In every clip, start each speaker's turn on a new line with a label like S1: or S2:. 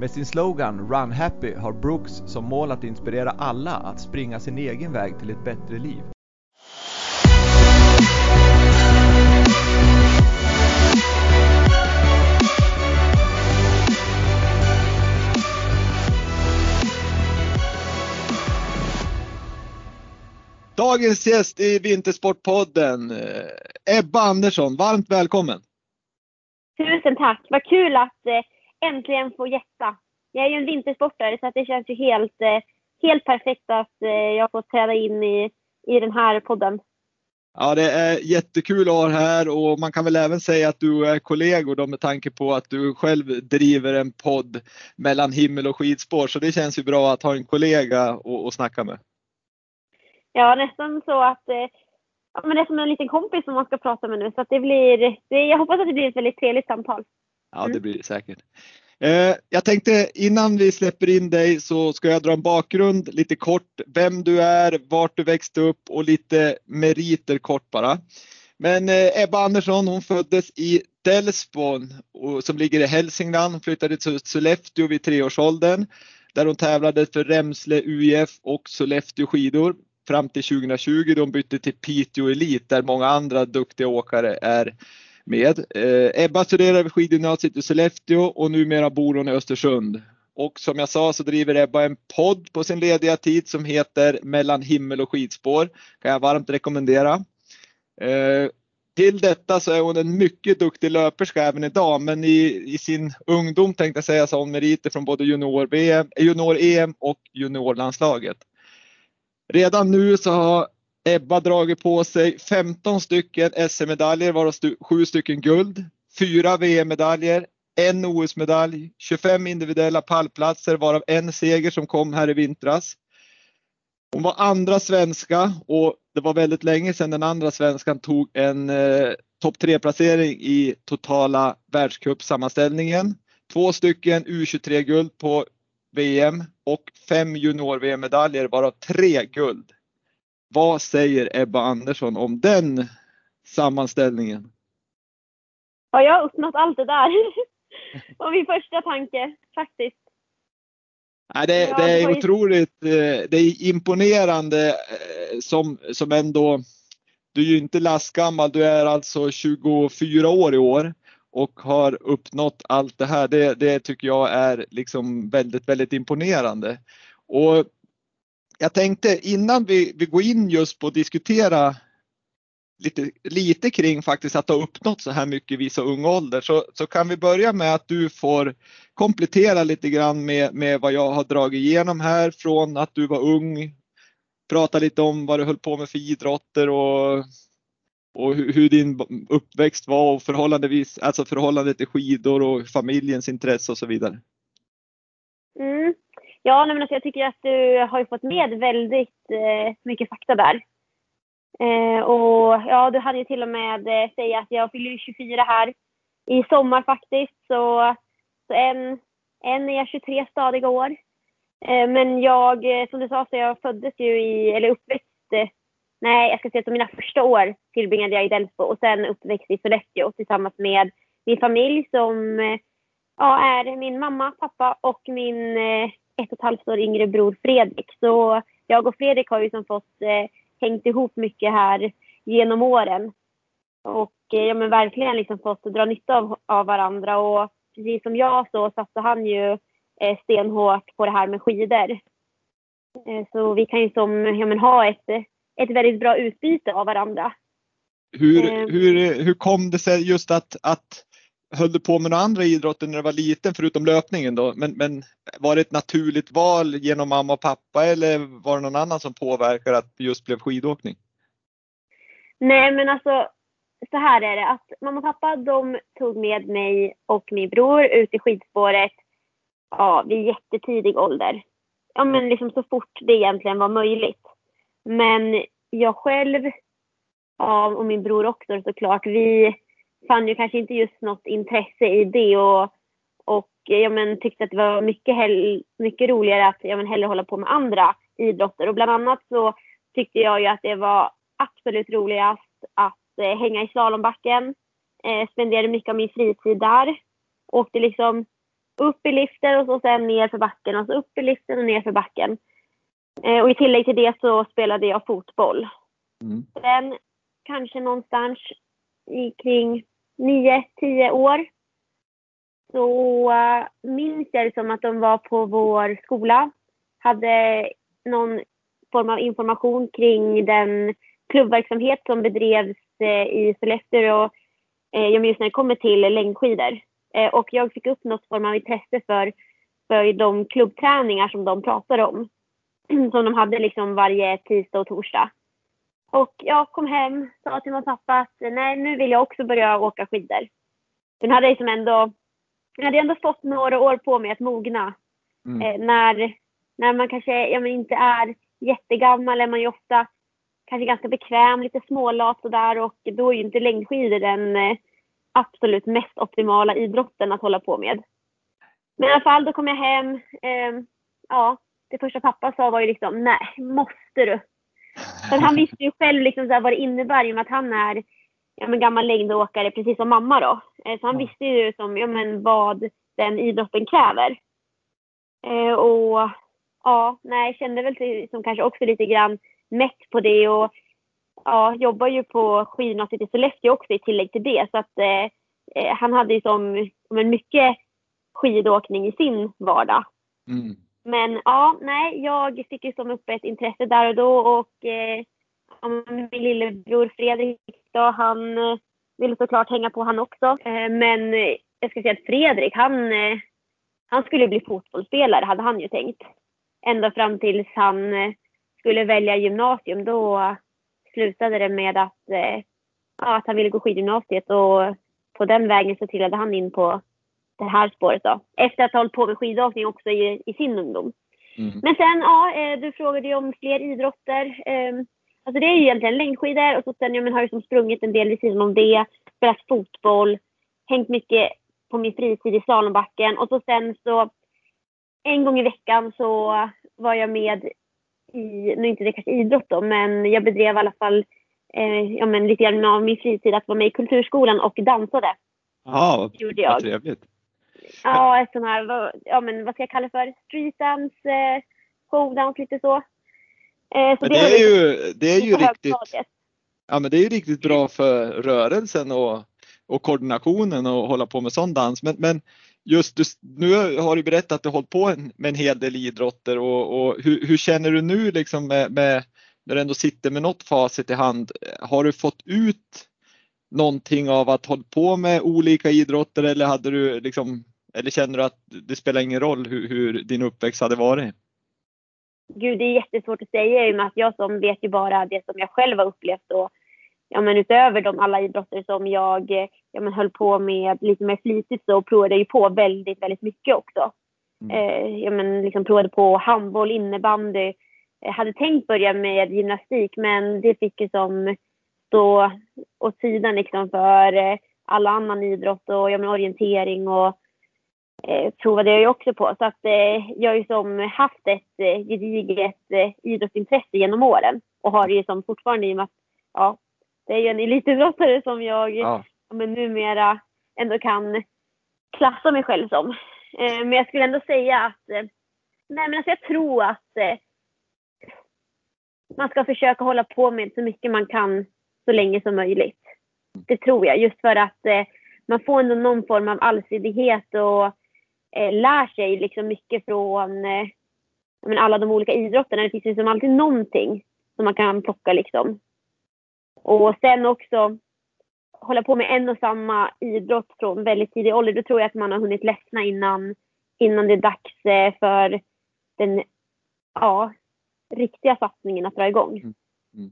S1: Med sin slogan Run Happy har Brooks som mål att inspirera alla att springa sin egen väg till ett bättre liv.
S2: Dagens gäst i Vintersportpodden, eh, Ebba Andersson. Varmt välkommen!
S3: Tusen tack! Vad kul att eh, äntligen få gästa. Jag är ju en vintersportare så det känns ju helt, eh, helt perfekt att eh, jag får träda in i, i den här podden.
S2: Ja, det är jättekul att ha dig här och man kan väl även säga att du är kollegor då med tanke på att du själv driver en podd mellan himmel och skidspår. Så det känns ju bra att ha en kollega att snacka med.
S3: Ja, nästan så att eh, ja, men det är som en liten kompis som man ska prata med nu. Så att det blir, det, jag hoppas att det blir ett väldigt trevligt samtal.
S2: Ja, det blir det säkert. Eh, jag tänkte innan vi släpper in dig så ska jag dra en bakgrund lite kort. Vem du är, vart du växte upp och lite meriter kort bara. Men eh, Ebba Andersson hon föddes i Delsborn som ligger i Hälsingland. Hon flyttade till Sollefteå vid treårsåldern där hon tävlade för Remsle UIF och Sollefteå skidor fram till 2020 då hon bytte till Piteå Elit där många andra duktiga åkare är med. Eh, Ebba studerar vid skidgymnasiet i Sollefteå och numera bor hon i Östersund. Och som jag sa så driver Ebba en podd på sin lediga tid som heter Mellan himmel och skidspår. Kan jag varmt rekommendera. Eh, till detta så är hon en mycket duktig löperska även idag, men i, i sin ungdom tänkte jag säga så har hon meriter från både junior-EM junior eh, och juniorlandslaget. Redan nu så har Ebba dragit på sig 15 stycken SM-medaljer varav 7 stycken guld, 4 VM-medaljer, en OS-medalj, 25 individuella pallplatser varav en seger som kom här i vintras. Hon var andra svenska och det var väldigt länge sedan den andra svenskan tog en eh, topp 3 placering i totala världscupsammanställningen. Två stycken U23-guld på VM och fem junior-VM-medaljer varav tre guld. Vad säger Ebba Andersson om den sammanställningen?
S3: Ja, jag har uppnått allt det där. var min första tanke faktiskt.
S2: Nej, det, ja, det är det otroligt, eh, det är imponerande eh, som, som ändå, du är ju inte lastgammal, du är alltså 24 år i år och har uppnått allt det här. Det, det tycker jag är liksom väldigt, väldigt imponerande. Och jag tänkte innan vi, vi går in just på att diskutera lite, lite kring faktiskt att ha uppnått så här mycket vid så ung ålder så, så kan vi börja med att du får komplettera lite grann med, med vad jag har dragit igenom här från att du var ung. Prata lite om vad du höll på med för idrotter och och hur, hur, din uppväxt var och förhållandevis, alltså förhållandet till skidor och familjens intresse och så vidare.
S3: Mm. Ja, men alltså jag tycker att du har fått med väldigt eh, mycket fakta där. Eh, och ja, du hade ju till och med eh, säga att jag fyller 24 här i sommar faktiskt. Så, så en, en är 23 stadiga år. Eh, men jag, eh, som du sa, så jag föddes ju i, eller uppväxt eh, Nej, jag ska säga att mina första år tillbringade jag i Delsbo och sen uppväxt i Sollefteå tillsammans med min familj som eh, ja, är min mamma, pappa och min eh, ett och ett halvt år yngre bror Fredrik. Så jag och Fredrik har ju som fått eh, hängt ihop mycket här genom åren. Och eh, ja, men verkligen liksom fått dra nytta av, av varandra. Och precis som jag så satte han ju eh, stenhårt på det här med skidor. Eh, så vi kan ju som, ja, men ha ett ett väldigt bra utbyte av varandra.
S2: Hur, eh. hur, hur kom det sig just att, att höll du på med några andra idrotter när du var liten förutom löpningen då? Men, men var det ett naturligt val genom mamma och pappa eller var det någon annan som påverkade att det just blev skidåkning?
S3: Nej men alltså så här är det att mamma och pappa de tog med mig och min bror ut i skidspåret ja, vid jättetidig ålder. ja, men liksom så fort det egentligen var möjligt. Men jag själv ja, och min bror också såklart, vi fann ju kanske inte just något intresse i det och, och ja, men, tyckte att det var mycket, hell, mycket roligare att ja, men, hellre hålla på med andra idrotter. Och bland annat så tyckte jag ju att det var absolut roligast att eh, hänga i slalombacken. Eh, spenderade mycket av min fritid där. Åkte liksom upp i liften och så sen ner för backen och så upp i liften och ner för backen. Eh, och i tillägg till det så spelade jag fotboll. Mm. Sen kanske någonstans i kring 9-10 år så eh, minns jag det som att de var på vår skola. Hade någon form av information kring den klubbverksamhet som bedrevs eh, i Sollefteå och eh, just när det kommer till längdskidor. Och jag fick upp något form av intresse för, för de klubbträningar som de pratade om. som de hade liksom varje tisdag och torsdag. Och jag kom hem, sa till min pappa att nej, nu vill jag också börja åka skidor. Den hade liksom ändå, jag hade ändå fått några år på mig att mogna. Mm. Eh, när, när man kanske ja, men inte är jättegammal är man ju ofta kanske ganska bekväm, lite smålat sådär och då är ju inte längdskidor den eh, absolut mest optimala idrotten att hålla på med. Men i alla fall, då kom jag hem. Eh, ja, det första pappa sa var ju liksom, nej, måste du? För han visste ju själv liksom så vad det innebär i och med att han är ja, men gammal längdåkare precis som mamma då. Eh, så han visste ju som, ja, men vad den idrotten kräver. Eh, och ja, nej, kände väl som kanske också lite grann mätt på det och ja, jobbar ju på skidgymnasiet i Sollefteå också i tillägg till det. Så att eh, eh han hade ju som, som mycket skidåkning i sin vardag. Mm. Men ja, nej, jag fick ju som upp ett intresse där och då och eh, min lillebror Fredrik då, han eh, ville såklart hänga på han också. Eh, men eh, jag ska säga att Fredrik, han, eh, han skulle bli fotbollsspelare hade han ju tänkt. Ända fram tills han eh, skulle välja gymnasium. Då slutade det med att, eh, ja, att han ville gå skidgymnasiet och på den vägen så trillade han in på det här spåret då. Efter att ha hållit på med skidåkning också i, i sin ungdom. Mm. Men sen, ja, eh, du frågade ju om fler idrotter. Ehm, alltså det är ju egentligen längdskidor och så sen ja, men har jag som sprungit en del vid sidan om det. Spelat fotboll, hängt mycket på min fritid i slalombacken och så sen så en gång i veckan så var jag med i, nu inte det kanske idrott då, men jag bedrev i alla fall eh, ja, men lite grann av min fritid att vara med i kulturskolan och dansade.
S2: Ja, vad trevligt.
S3: Ja, ett sånt här, ja men vad ska jag kalla det för? Street dance, eh, showdance, lite så.
S2: Eh, så det, det, är ju, det är ju riktigt, ja men det är ju riktigt bra för rörelsen och, och koordinationen och hålla på med sån dans. Men, men just du, nu har du berättat att du hållit på med en hel del idrotter och, och hur, hur, känner du nu liksom med, med, när du ändå sitter med något facit i hand? Har du fått ut någonting av att hålla på med olika idrotter eller hade du liksom eller känner du att det spelar ingen roll hur, hur din uppväxt hade varit?
S3: Gud, det är jättesvårt att säga i och med att jag som vet ju bara det som jag själv har upplevt och ja, men utöver de alla idrotter som jag ja, men höll på med lite mer flitigt så provade jag ju på väldigt, väldigt mycket också. Mm. Eh, ja, men liksom provade på handboll, innebandy. Jag hade tänkt börja med gymnastik men det fick ju som stå åt sidan liksom för eh, alla annan idrott och ja, men orientering och eh, provade jag ju också på. Så att eh, jag har ju som haft ett eh, gediget eh, idrottsintresse genom åren och har ju som fortfarande i och med att ja, det är ju en elitidrottare som jag ja. men numera ändå kan klassa mig själv som. Eh, men jag skulle ändå säga att eh, nej men alltså jag tror att eh, man ska försöka hålla på med så mycket man kan så länge som möjligt. Det tror jag, just för att eh, man får ändå någon form av allsidighet och eh, lär sig liksom mycket från eh, men alla de olika idrotterna. Det finns liksom alltid någonting som man kan plocka liksom. Och sen också hålla på med en och samma idrott från väldigt tidig ålder. Då tror jag att man har hunnit ledsna innan, innan det är dags eh, för den ja, riktiga satsningen att dra igång. Mm.
S2: Mm.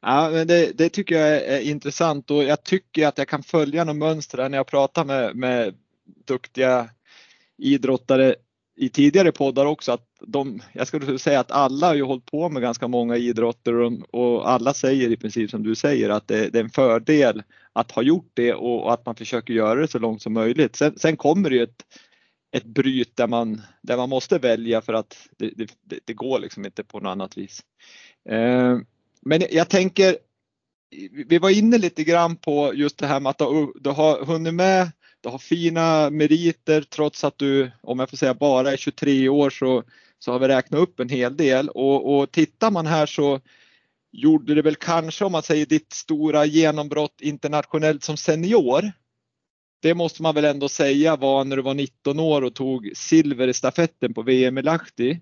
S2: Ja, men det, det, tycker jag är, intressant och jag tycker att jag kan följa något mönster när jag pratar med, med duktiga idrottare i tidigare poddar också att de, jag skulle säga att alla har ju hållit på med ganska många idrotter och, och alla säger i princip som du säger att det, det, är en fördel att ha gjort det och, och, att man försöker göra det så långt som möjligt. Sen, sen kommer det ju ett, ett bryt där man, där man måste välja för att det, det, det går liksom inte på något annat vis. Eh, men jag tänker, vi var inne lite grann på just det här med att du, du har hunnit med du har fina meriter trots att du, om jag får säga bara är 23 år så, så har vi räknat upp en hel del och, och tittar man här så gjorde det väl kanske om man säger ditt stora genombrott internationellt som senior. Det måste man väl ändå säga var när du var 19 år och tog silver i stafetten på VM i Lahti.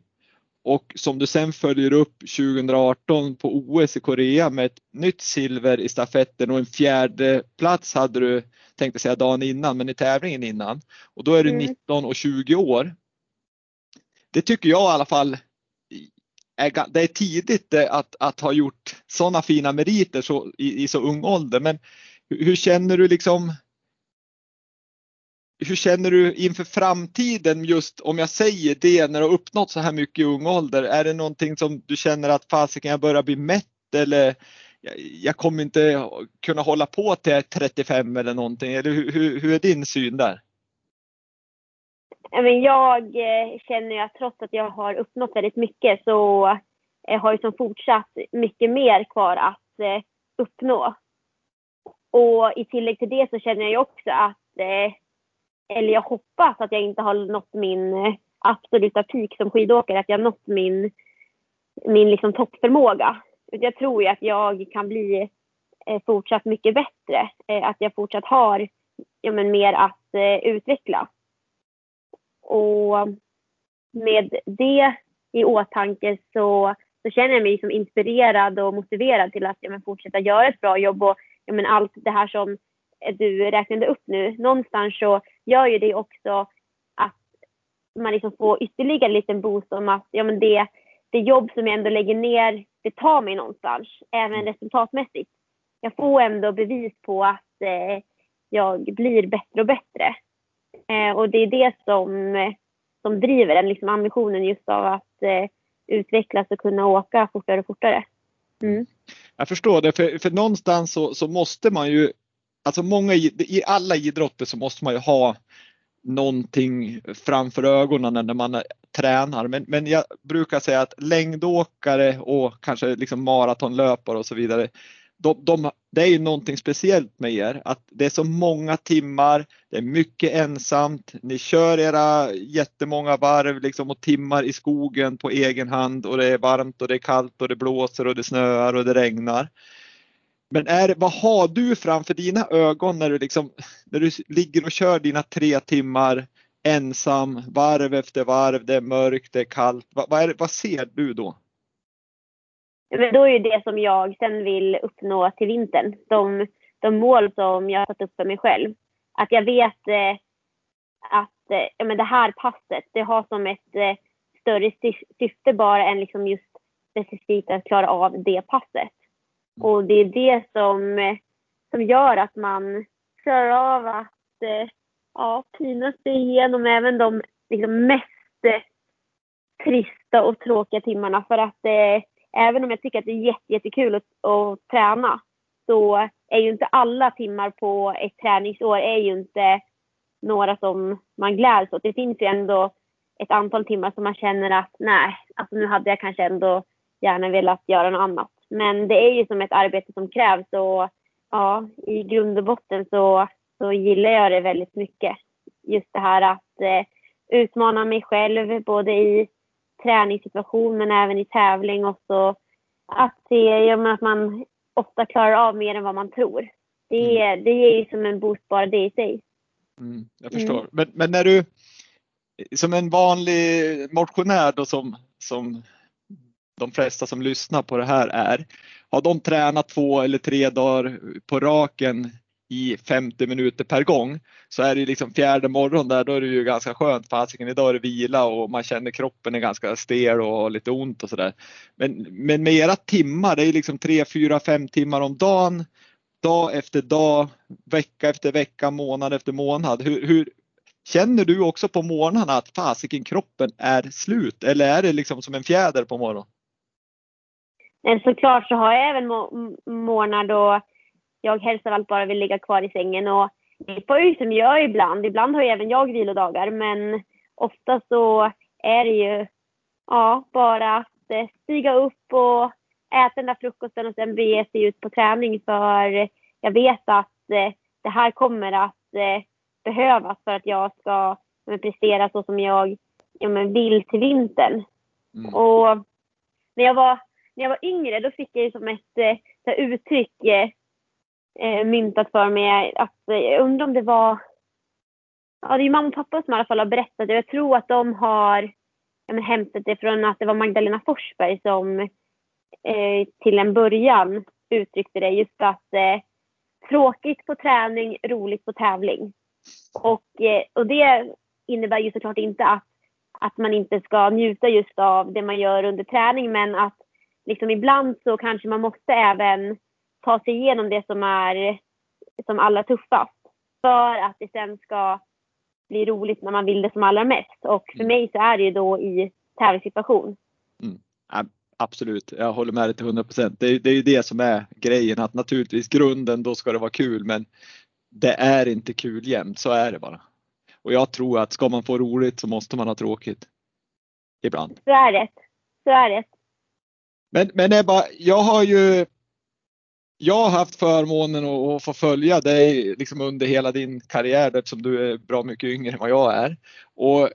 S2: Och som du sen följer upp 2018 på OS i Korea med ett nytt silver i stafetten och en fjärde plats hade du, tänkte säga dagen innan, men i tävlingen innan. Och då är du mm. 19 och 20 år. Det tycker jag i alla fall är, det är tidigt att, att ha gjort sådana fina meriter så, i, i så ung ålder. Men hur känner du liksom hur känner du inför framtiden just om jag säger det när du har uppnått så här mycket i ung ålder? Är det någonting som du känner att fasiken jag börjar bli mätt eller jag kommer inte kunna hålla på till 35 eller någonting? Eller hur, hur är din syn där?
S3: Jag eh, känner att trots att jag har uppnått väldigt mycket så eh, har jag som fortsatt mycket mer kvar att eh, uppnå. Och i tillägg till det så känner jag också att eller jag hoppas att jag inte har nått min eh, absoluta peak som skidåkare, att jag har nått min, min liksom toppförmåga. Jag tror ju att jag kan bli eh, fortsatt mycket bättre, eh, att jag fortsatt har ja, men mer att utveckla. Och med det i åtanke så, så känner jag mig liksom inspirerad och motiverad till att ja, men fortsätta göra ett bra jobb och ja, men allt det här som du räknade upp nu, någonstans så gör ju det också att man liksom får ytterligare en liten boost om att ja, men det, det jobb som jag ändå lägger ner, det tar mig någonstans, även resultatmässigt. Jag får ändå bevis på att eh, jag blir bättre och bättre. Eh, och det är det som, som driver den liksom ambitionen just av att eh, utvecklas och kunna åka fortare och fortare. Mm.
S2: Jag förstår det, för, för någonstans så, så måste man ju alltså många, i alla idrotter så måste man ju ha någonting framför ögonen när man tränar. Men, men jag brukar säga att längdåkare och kanske liksom maratonlöpare och så vidare, de, de, det är ju någonting speciellt med er, att det är så många timmar, det är mycket ensamt, ni kör era jättemånga varv liksom och timmar i skogen på egen hand och det är varmt och det är kallt och det blåser och det snöar och det regnar. Men är, vad har du framför dina ögon när du, liksom, när du ligger och kör dina tre timmar ensam varv efter varv, det är mörkt, det är kallt. Vad, vad, är, vad ser du då?
S3: Men då är det det som jag sen vill uppnå till vintern. De, de mål som jag har satt upp för mig själv. Att jag vet eh, att eh, ja, men det här passet, det har som ett eh, större syfte bara än liksom just specifikt att klara av det passet. Och det är det som, eh, som gör att man klarar av att eh, ja, pina sig igenom även de liksom, mest eh, trista och tråkiga timmarna. För att eh, även om jag tycker att det är jätte, jättekul att, att träna så är ju inte alla timmar på ett träningsår är ju inte några som man gläds åt. Det finns ju ändå ett antal timmar som man känner att nej, alltså nu hade jag kanske ändå gärna velat göra något annat. Men det är ju som ett arbete som krävs och ja, i grund och botten så, så gillar jag det väldigt mycket. Just det här att eh, utmana mig själv både i träningssituation men även i tävling och så att se ja, att man ofta klarar av mer än vad man tror. Det, mm. det ger ju som en boost bara det i sig.
S2: Mm, jag förstår. Mm. Men, men när du som en vanlig motionär då som, som de flesta som lyssnar på det här är, har de tränat två eller tre dagar på raken i 50 minuter per gång så är det liksom fjärde morgon där, då är det ju ganska skönt. Fasiken, idag är det vila och man känner kroppen är ganska stel och har lite ont och sådär. Men, men med era timmar, det är liksom tre, fyra, fem timmar om dagen, dag efter dag, vecka efter vecka, månad efter månad. Hur, hur, Känner du också på morgnarna att fasiken kroppen är slut eller är det liksom som en fjäder på morgonen?
S3: Men såklart så har jag även morgnar då jag helst av allt bara vill ligga kvar i sängen. Och det får ju som jag ibland. Ibland har ju även jag vilodagar men ofta så är det ju ja, bara att eh, stiga upp och äta den där frukosten och sen bege sig ut på träning för jag vet att eh, det här kommer att eh, behövas för att jag ska prestera så som jag ja, vill till vintern. Mm. Och när jag, var, när jag var yngre då fick jag ju som ett eh, uttryck eh, eh, myntat för mig att eh, jag undrar om det var Ja, det är mamma och pappa som i alla fall har berättat det. Jag tror att de har ja, hämtat det från att det var Magdalena Forsberg som eh, till en början uttryckte det just att eh, tråkigt på träning, roligt på tävling. Och, eh, och det innebär ju såklart inte att, att man inte ska njuta just av det man gör under träning men att liksom ibland så kanske man måste även ta sig igenom det som är som allra tuffast för att det sen ska bli roligt när man vill det som allra mest. Och för mm. mig så är det ju då i tävlingssituation.
S2: Mm. Absolut, jag håller med dig till 100 procent. Det, det är ju det som är grejen att naturligtvis grunden då ska det vara kul men det är inte kul jämt, så är det bara. Och jag tror att ska man få roligt så måste man ha tråkigt. Ibland.
S3: Så är det. Så är det.
S2: Men, men Ebba, jag har ju jag har haft förmånen att få följa dig liksom under hela din karriär eftersom du är bra mycket yngre än vad jag är. Och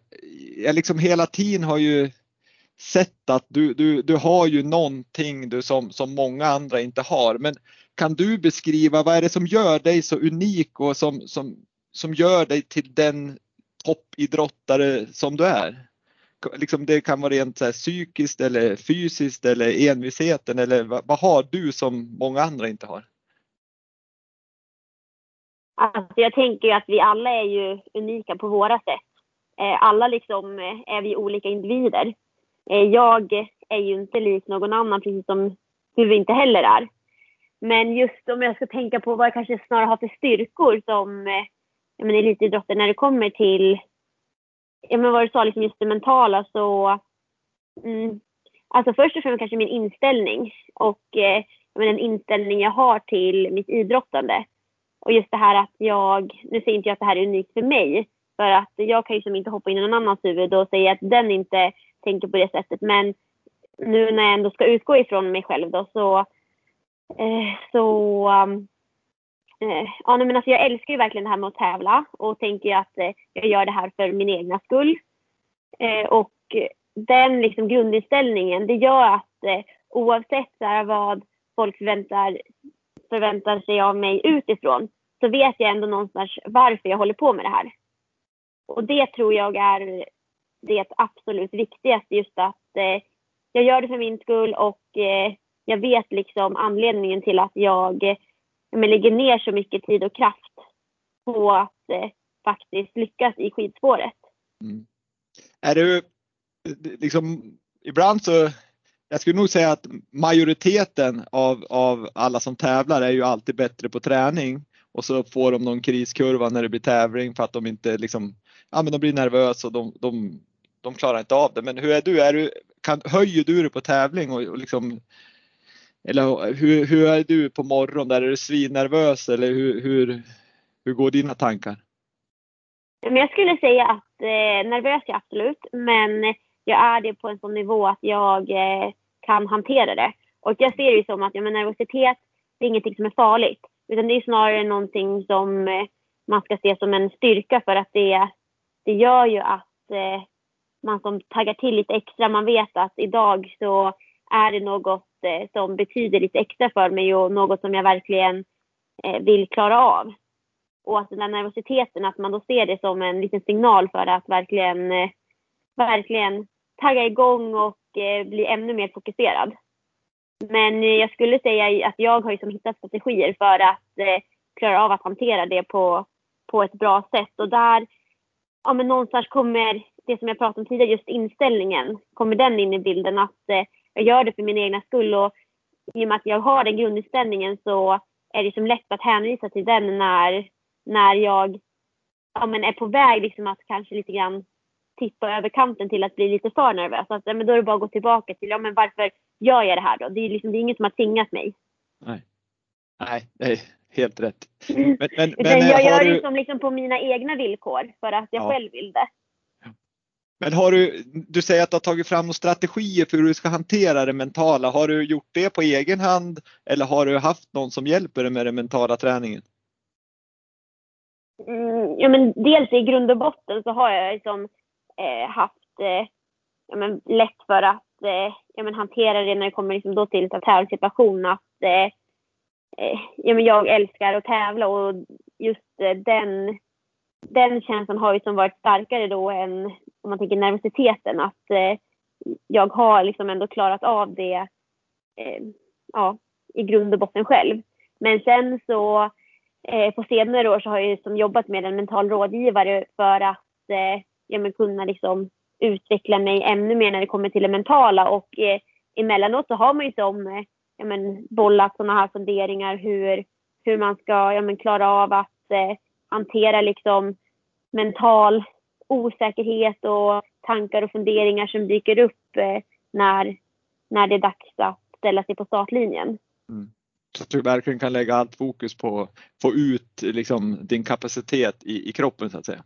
S2: jag liksom hela tiden har ju sett att du, du, du har ju någonting du som, som många andra inte har. Men kan du beskriva vad är det som gör dig så unik och som, som, som gör dig till den toppidrottare som du är? Liksom det kan vara rent så här psykiskt eller fysiskt eller envisheten eller vad, vad har du som många andra inte har?
S3: Alltså jag tänker att vi alla är ju unika på våra sätt. Eh, alla liksom eh, är vi olika individer. Eh, jag är ju inte lik någon annan, precis som du inte heller är. Men just om jag ska tänka på vad jag kanske snarare har för styrkor som men, elitidrottare när det kommer till ja, men vad du sa, liksom just det mentala så... Mm, alltså först och främst kanske min inställning och eh, men, den inställning jag har till mitt idrottande. Och just det här att jag, nu säger inte jag att det här är unikt för mig, för att jag kan ju liksom inte hoppa in i någon annans huvud och säga att den inte tänker på det sättet. Men nu när jag ändå ska utgå ifrån mig själv då så, eh, så um, Eh, ja, men alltså jag älskar ju verkligen det här med att tävla och tänker att eh, jag gör det här för min egna skull. Eh, och den liksom grundinställningen, det gör att oavsett så vad folk förväntar, förväntar sig av mig utifrån så vet jag ändå någonstans varför jag håller på med det här. Och det tror jag är det absolut viktigaste, just att jag gör det för min skull och jag vet liksom anledningen till att jag men lägger ner så mycket tid och kraft på att eh, faktiskt lyckas i skidspåret. Mm.
S2: Är du liksom ibland så jag skulle nog säga att majoriteten av, av alla som tävlar är ju alltid bättre på träning och så får de någon kriskurva när det blir tävling för att de inte liksom, ja men de blir nervösa och de, de, de klarar inte av det. Men hur är du? Är du kan, höjer du dig på tävling och, och liksom eller hur, hur är du på morgonen? Är du svinnervös eller hur, hur, hur går dina tankar?
S3: jag skulle säga att eh, nervös är jag absolut, men jag är det på en sån nivå att jag eh, kan hantera det. Och jag ser det som att ja, men nervositet det är ingenting som är farligt, utan det är snarare någonting som eh, man ska se som en styrka för att det, det gör ju att eh, man som taggar till lite extra. Man vet att idag så är det något Eh, som betyder lite extra för mig och något som jag verkligen eh, vill klara av. Och att den där nervositeten, att man då ser det som en liten signal för att verkligen, eh, verkligen tagga igång och eh, bli ännu mer fokuserad. Men eh, jag skulle säga att jag har liksom hittat strategier för att klara av att hantera det på, på ett bra sätt. Och där, ja men någonstans kommer det som jag pratade om tidigare, just inställningen, kommer den in i bilden. Att jag gör det för min egna skull och i och med att jag har den grundinställningen så är det som lätt att hänvisa till den när, när jag ja, men är på väg liksom att kanske lite grann tippa över kanten till att bli lite för nervös. Att, ja, men då är det bara att gå tillbaka till, ja men varför gör jag det här då? Det är, liksom, det är inget som har tvingat mig.
S2: Nej, Nej det är helt rätt.
S3: Men, men, men jag gör det du... som liksom på mina egna villkor för att jag ja. själv vill det.
S2: Men har du, du säger att du har tagit fram några strategier för hur du ska hantera det mentala. Har du gjort det på egen hand eller har du haft någon som hjälper dig med den mentala träningen?
S3: Mm, ja, men dels i grund och botten så har jag liksom, eh, haft eh, ja, men lätt för att eh, ja, men hantera det när det kommer liksom då till en tävlingssituation. Att, eh, eh, ja, men jag älskar att tävla och just eh, den, den känslan har ju som varit starkare då än om man tänker nervositeten. Att eh, jag har liksom ändå klarat av det eh, ja, i grund och botten själv. Men sen så eh, på senare år så har jag som jobbat med en mental rådgivare för att eh, ja, men kunna liksom utveckla mig ännu mer när det kommer till det mentala. Och eh, emellanåt så har man ju som eh, ja, men, bollat sådana här funderingar hur, hur man ska ja, men, klara av att eh, hantera liksom mental osäkerhet och tankar och funderingar som dyker upp eh, när, när det är dags att ställa sig på startlinjen. Mm.
S2: Så du verkligen kan lägga allt fokus på att få ut liksom, din kapacitet i, i kroppen så att säga.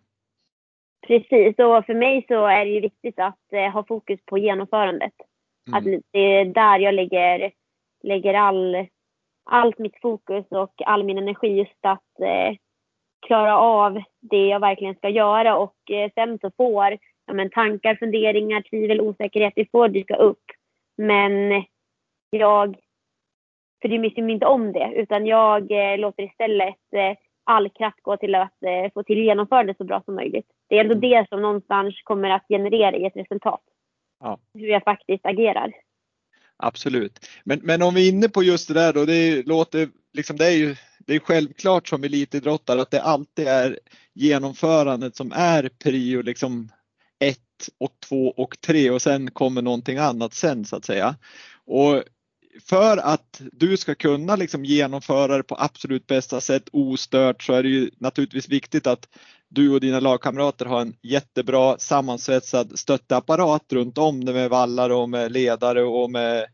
S3: Precis, och för mig så är det ju viktigt att eh, ha fokus på genomförandet. Mm. Att det är där jag lägger, lägger all, allt mitt fokus och all min energi just att eh, klara av det jag verkligen ska göra och eh, sen så får ja, men, tankar, funderingar, tvivel, osäkerhet, det får dyka upp. Men jag bryr mig liksom inte om det utan jag eh, låter istället eh, all kraft gå till att få till genomförandet så bra som möjligt. Det är ändå mm. det som någonstans kommer att generera i ett resultat. Ja. Hur jag faktiskt agerar.
S2: Absolut. Men, men om vi är inne på just det där då, det låter liksom, det är ju det är självklart som elitidrottare att det alltid är genomförandet som är prio liksom ett och två och tre och sen kommer någonting annat sen så att säga. Och för att du ska kunna liksom genomföra det på absolut bästa sätt ostört så är det ju naturligtvis viktigt att du och dina lagkamrater har en jättebra sammansvetsad stötteapparat runt om det med vallar och med ledare och med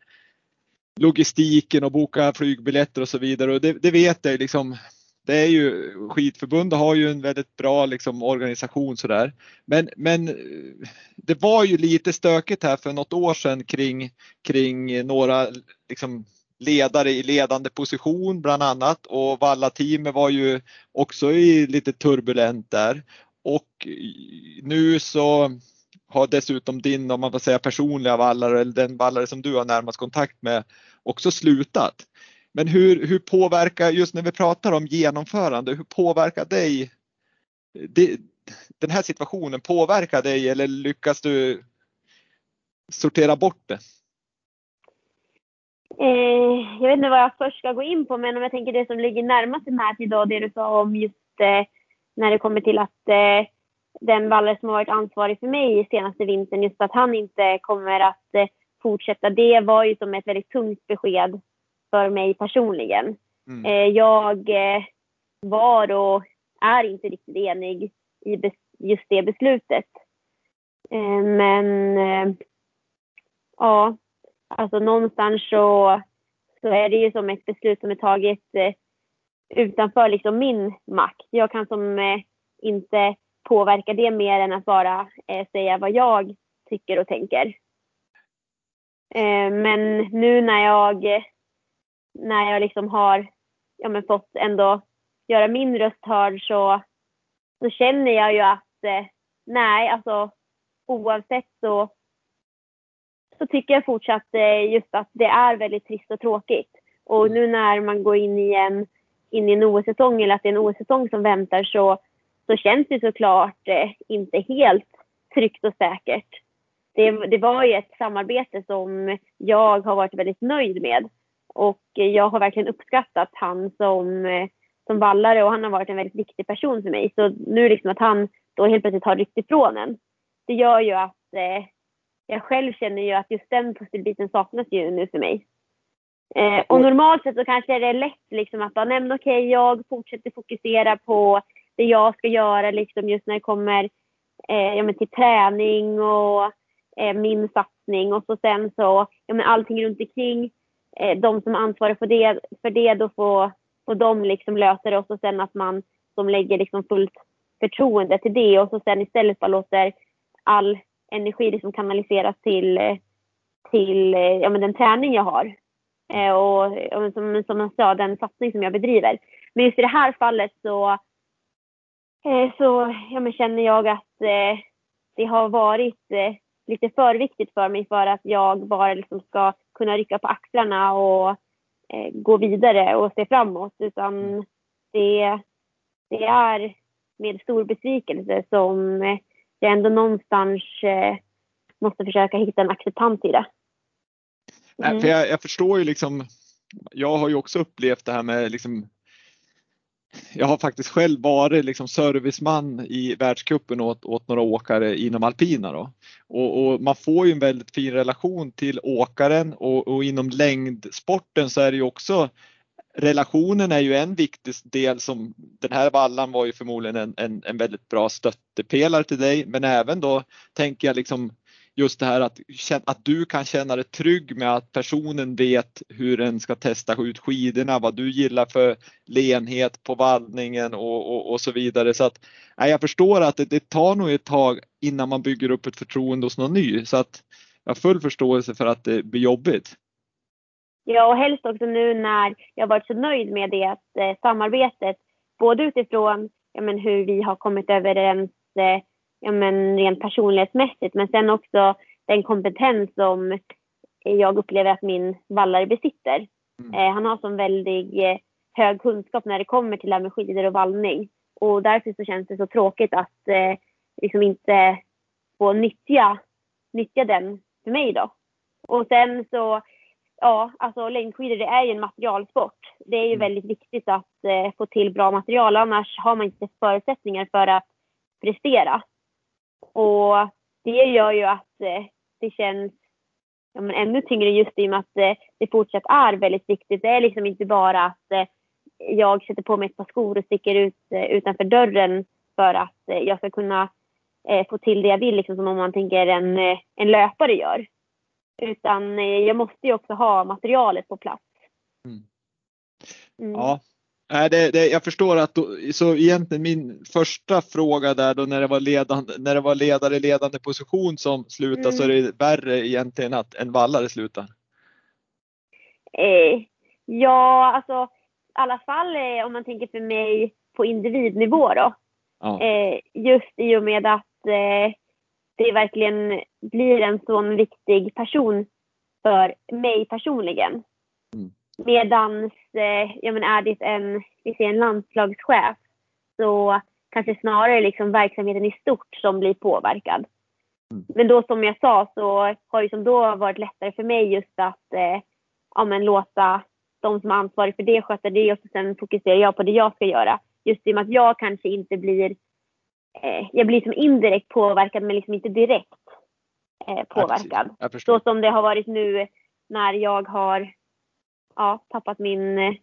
S2: logistiken och boka flygbiljetter och så vidare. Och det, det vet jag liksom. Det är ju skidförbundet har ju en väldigt bra liksom, organisation sådär. Men, men det var ju lite stökigt här för något år sedan kring, kring några liksom, ledare i ledande position bland annat och Valla-teamet var ju också i lite turbulent där. Och nu så har dessutom din, om man får säga personliga vallare eller den vallare som du har närmast kontakt med också slutat. Men hur, hur påverkar, just när vi pratar om genomförande, hur påverkar dig det, den här situationen påverkar dig eller lyckas du sortera bort det?
S3: Eh, jag vet inte vad jag först ska gå in på, men om jag tänker det som ligger närmast i här idag, det du sa om just eh, när det kommer till att eh, den vallare som har varit ansvarig för mig senaste vintern, just att han inte kommer att eh, fortsätta. Det var ju som ett väldigt tungt besked för mig personligen. Mm. Eh, jag eh, var och är inte riktigt enig i just det beslutet. Men ja, alltså någonstans så, så är det ju som ett beslut som är taget utanför liksom min makt. Jag kan som inte påverka det mer än att bara eh, säga vad jag tycker och tänker. Eh, men nu när jag när jag liksom har ja, men fått ändå göra min röst hörd så, så känner jag ju att eh, nej, alltså oavsett så, så tycker jag fortsatt eh, just att det är väldigt trist och tråkigt. Och nu när man går in i en, in i en OS-säsong eller att det är en OS-säsong som väntar så, så känns det såklart eh, inte helt tryggt och säkert. Det, det var ju ett samarbete som jag har varit väldigt nöjd med. Och jag har verkligen uppskattat han som, eh, som vallare och han har varit en väldigt viktig person för mig. Så nu liksom att han då helt plötsligt har ryckt ifrån en. Det gör ju att eh, jag själv känner ju att just den pusselbiten saknas ju nu för mig. Eh, och normalt sett så kanske det är lätt liksom att bara, nej men okej, jag fortsätter fokusera på det jag ska göra liksom just när det kommer eh, ja, men till träning och eh, min satsning och så sen så, ja men allting runt omkring, eh, de som ansvarar för det, för det då får, får de liksom lösa det och så sen att man som lägger liksom fullt förtroende till det och så sen istället bara låter all energi liksom kanaliseras till, till eh, ja, men den träning jag har. Eh, och, och som, som jag sa, den satsning som jag bedriver. Men just i det här fallet så, så ja, men känner jag att eh, det har varit eh, lite för viktigt för mig för att jag bara liksom ska kunna rycka på axlarna och eh, gå vidare och se framåt. Utan det, det är med stor besvikelse som jag ändå någonstans eh, måste försöka hitta en acceptans i det.
S2: Mm. För jag, jag, förstår ju liksom, jag har ju också upplevt det här med liksom jag har faktiskt själv varit liksom serviceman i världscupen åt, åt några åkare inom alpina. Då. Och, och, man får ju en väldigt fin relation till åkaren och, och, inom längdsporten så är det ju också relationen är ju en viktig del som den här vallan var ju förmodligen en, en, en väldigt bra stöttepelare till dig men även då tänker jag liksom just det här att, att du kan känna dig trygg med att personen vet hur den ska testa ut skidorna, vad du gillar för lenhet på vallningen och, och, och så vidare. Så att, nej, jag förstår att det, det, tar nog ett tag innan man bygger upp ett förtroende hos någon ny. Så att jag har full förståelse för att det blir jobbigt.
S3: Ja, och helst också nu när jag varit så nöjd med det eh, samarbetet, både utifrån ja, men, hur vi har kommit överens eh, ja, men rent personlighetsmässigt men sen också den kompetens som jag upplever att min vallare besitter. Mm. Eh, han har sån väldigt eh, hög kunskap när det kommer till det här med skidor och vallning. Och därför så känns det så tråkigt att eh, liksom inte få nyttja, nyttja den för mig då. Och sen så, ja, alltså längdskidor det är ju en materialsport. Det är ju mm. väldigt viktigt att eh, få till bra material, annars har man inte förutsättningar för att prestera. Och det gör ju att eh, det känns ja, men ännu tyngre just i och med att eh, det fortsatt är väldigt viktigt. Det är liksom inte bara att eh, jag sätter på mig ett par skor och sticker ut utanför dörren för att jag ska kunna få till det jag vill, liksom som om man tänker en, en löpare gör. Utan jag måste ju också ha materialet på plats. Mm.
S2: Mm. Ja, Nej, det, det, jag förstår att då, så egentligen min första fråga där då när det var, ledande, när det var ledare i ledande position som slutade mm. så är det värre egentligen att en vallare slutar.
S3: Eh, ja, alltså i alla fall eh, om man tänker för mig på individnivå då. Ja. Eh, just i och med att eh, det verkligen blir en sån viktig person för mig personligen. Mm. Medans, eh, ja men är det en, vi ser en landslagschef så kanske snarare liksom verksamheten i stort som blir påverkad. Mm. Men då som jag sa så har det som då varit lättare för mig just att eh, ja, men låta de som är ansvariga för det sköta det och sen fokuserar jag på det jag ska göra. Just i och med att jag kanske inte blir, eh, jag blir som indirekt påverkad men liksom inte direkt eh, påverkad. Så som det har varit nu när jag har ja, tappat min eh,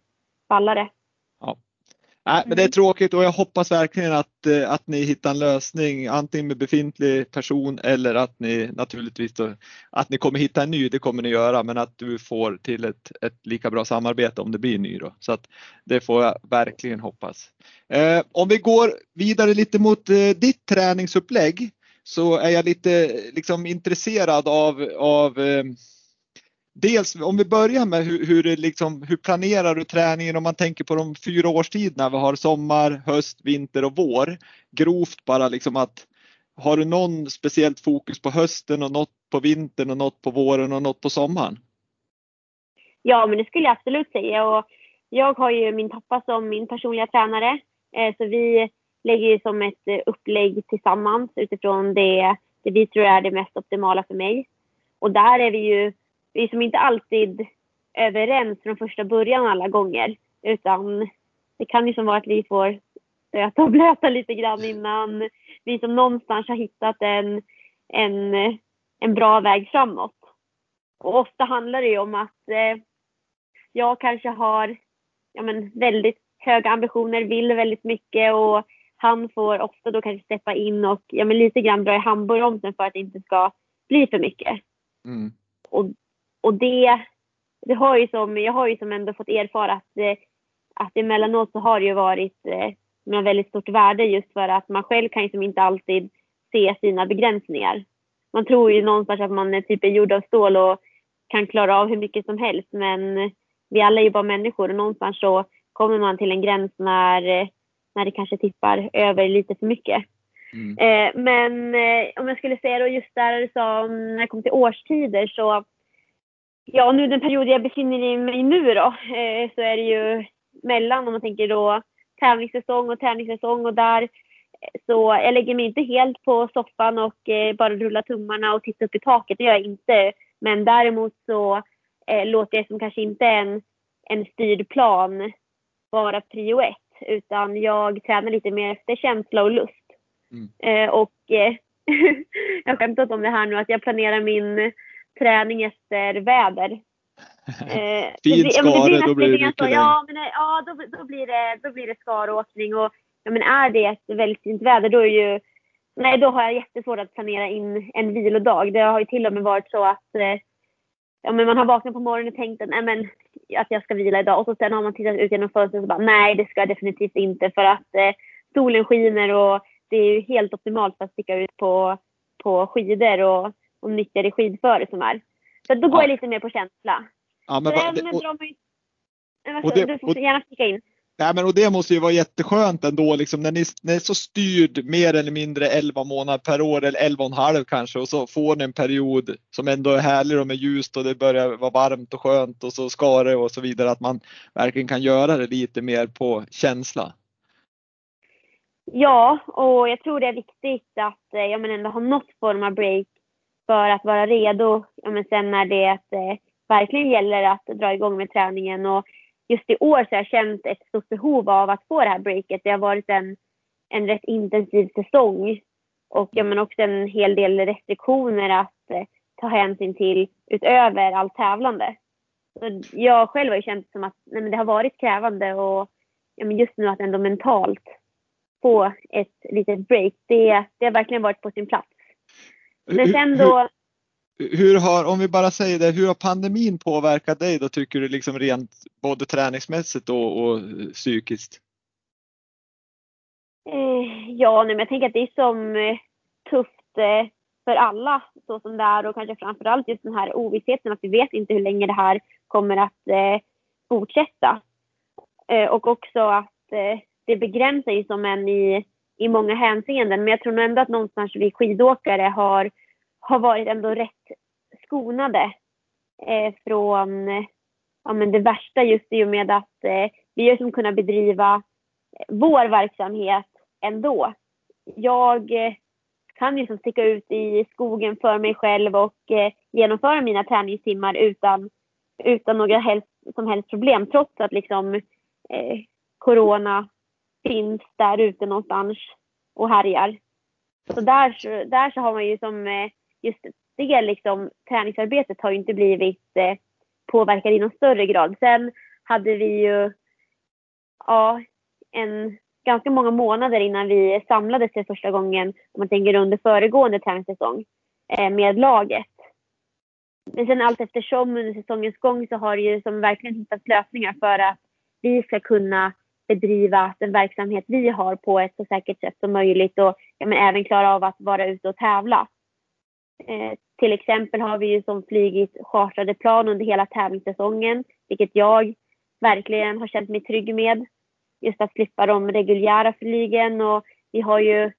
S3: ballare.
S2: Ja. Nej, men det är mm. tråkigt och jag hoppas verkligen att, eh, att ni hittar en lösning antingen med befintlig person eller att ni naturligtvis då, att ni kommer hitta en ny, det kommer ni göra, men att du får till ett, ett lika bra samarbete om det blir ny då. Så att det får jag verkligen hoppas. Eh, om vi går vidare lite mot eh, ditt träningsupplägg så är jag lite liksom intresserad av, av eh, dels om vi börjar med hur, hur, liksom, hur planerar du träningen om man tänker på de fyra årstiderna vi har sommar, höst, vinter och vår. Grovt bara liksom att har du någon speciellt fokus på hösten och något på vintern och något på våren och något på sommaren?
S3: Ja, men det skulle jag absolut säga och jag har ju min pappa som min personliga tränare eh, så vi lägger ju som ett eh, upplägg tillsammans utifrån det, det vi tror är det mest optimala för mig. Och där är vi ju vi är som inte alltid överens från första början alla gånger. Utan det kan ju som vara att vi får stöta och blöta lite grann innan vi som någonstans har hittat en, en, en bra väg framåt. Och ofta handlar det ju om att eh, jag kanske har ja men, väldigt höga ambitioner, vill väldigt mycket och han får ofta då kanske steppa in och ja, men lite grann dra i handbromsen för att det inte ska bli för mycket.
S2: Mm.
S3: Och, och det, det har ju som, jag har ju som ändå fått erfara att, eh, att emellanåt så har det ju varit eh, med väldigt stort värde just för att man själv kan ju som inte alltid se sina begränsningar. Man tror ju någonstans att man är typ är gjord av stål och kan klara av hur mycket som helst men vi alla är ju bara människor och någonstans så kommer man till en gräns när, när det kanske tippar över lite för mycket. Mm. Eh, men eh, om jag skulle säga då just där som när det kom till årstider så Ja, nu den period jag befinner mig i nu då eh, så är det ju mellan om man tänker då tävlingssäsong och tävlingssäsong och där eh, så jag lägger mig inte helt på soffan och eh, bara rullar tummarna och tittar upp i taket. Det gör jag inte. Men däremot så eh, låter jag som kanske inte en, en styrd plan vara prio ett. Utan jag tränar lite mer efter känsla och lust. Mm. Eh, och eh, jag har skämtat om det här nu att jag planerar min träning efter väder.
S2: Eh, Fint skare, då blir det mycket så,
S3: Ja, men, ja då, då, blir det, då blir det skaråkning och ja, men är det ett väldigt fint väder då är ju Nej, då har jag jättesvårt att planera in en vilodag. Det har ju till och med varit så att eh, ja, men man har vaknat på morgonen och tänkt nej, men, att jag ska vila idag och så sen har man tittat ut genom fönstret och bara nej, det ska jag definitivt inte för att eh, solen skiner och det är ju helt optimalt för att sticka ut på, på skidor och, och nyttja det skidföre som är. Så då går ja. jag lite mer på känsla.
S2: Ja, men, va,
S3: det, och, och det, du får gärna sticka in.
S2: Nej, men och det måste ju vara jätteskönt ändå liksom, när, ni, när är så styrd mer eller mindre 11 månader per år eller 11 och en halv kanske och så får ni en period som ändå är härlig och med ljust och det börjar vara varmt och skönt och så ska det och så vidare att man verkligen kan göra det lite mer på känsla.
S3: Ja, och jag tror det är viktigt att eh, ja, men ändå ha något form av break för att vara redo ja, men sen när det eh, verkligen gäller att dra igång med träningen. Och just i år så har jag känt ett stort behov av att få det här breaket. Det har varit en, en rätt intensiv säsong och ja, men också en hel del restriktioner att eh, ta hänsyn till utöver allt tävlande. Så jag själv har ju känt som att nej, men det har varit krävande och ja, men just nu att ändå mentalt få ett litet break, det, det har verkligen varit på sin plats. Men sen då
S2: hur har, om vi bara säger det, hur har pandemin påverkat dig då tycker du liksom rent både träningsmässigt och, och psykiskt?
S3: Eh, ja, nej, men jag tänker att det är som eh, tufft eh, för alla så som det är och kanske framförallt just den här ovissheten att vi vet inte hur länge det här kommer att eh, fortsätta. Eh, och också att eh, det begränsar ju som en i, i många hänseenden. Men jag tror nog ändå att någonstans vi skidåkare har har varit ändå rätt skonade eh, från ja, men det värsta just i och med att eh, vi har som liksom kunnat bedriva eh, vår verksamhet ändå. Jag eh, kan ju som sticka ut i skogen för mig själv och eh, genomföra mina träningstimmar utan, utan några helst, som helst problem trots att liksom eh, corona finns där ute någonstans och härjar. Så där, där så har man ju som eh, just det liksom, träningsarbetet har ju inte blivit eh, påverkat i någon större grad. Sen hade vi ju ja, en, ganska många månader innan vi samlades för första gången, om man tänker under föregående träningssäsong eh, med laget. Men sen allt eftersom under säsongens gång så har det ju som verkligen hittats lösningar för att vi ska kunna bedriva den verksamhet vi har på ett så säkert sätt som möjligt och ja, men även klara av att vara ute och tävla. Eh, till exempel har vi ju som flygit chartrade plan under hela tävlingssäsongen, vilket jag verkligen har känt mig trygg med. Just att slippa de reguljära flygen och vi har ju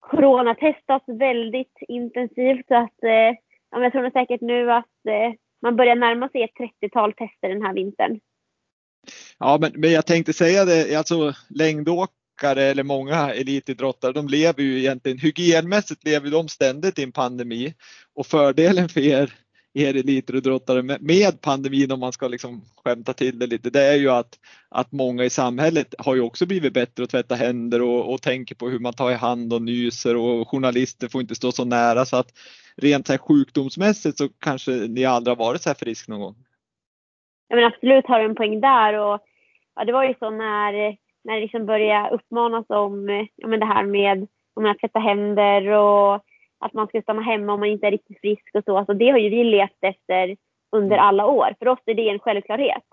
S3: coronatestats väldigt intensivt så att eh, jag tror säkert nu att eh, man börjar närma sig ett 30-tal tester den här vintern.
S2: Ja, men, men jag tänkte säga det, alltså längdåkare eller många elitidrottare, de lever ju egentligen hygienmässigt lever de ständigt i en pandemi och fördelen för er, er elitidrottare med, med pandemin om man ska liksom skämta till det lite, det är ju att, att många i samhället har ju också blivit bättre att tvätta händer och, och tänker på hur man tar i hand och nyser och journalister får inte stå så nära så att rent så här sjukdomsmässigt så kanske ni aldrig har varit så här frisk någon gång.
S3: Ja men absolut har du en poäng där och ja, det var ju så när när det liksom börjar uppmanas om ja, men det här med om att tvätta händer och att man ska stanna hemma om man inte är riktigt frisk och så. Alltså det har ju vi levt efter under mm. alla år. För oss är det en självklarhet.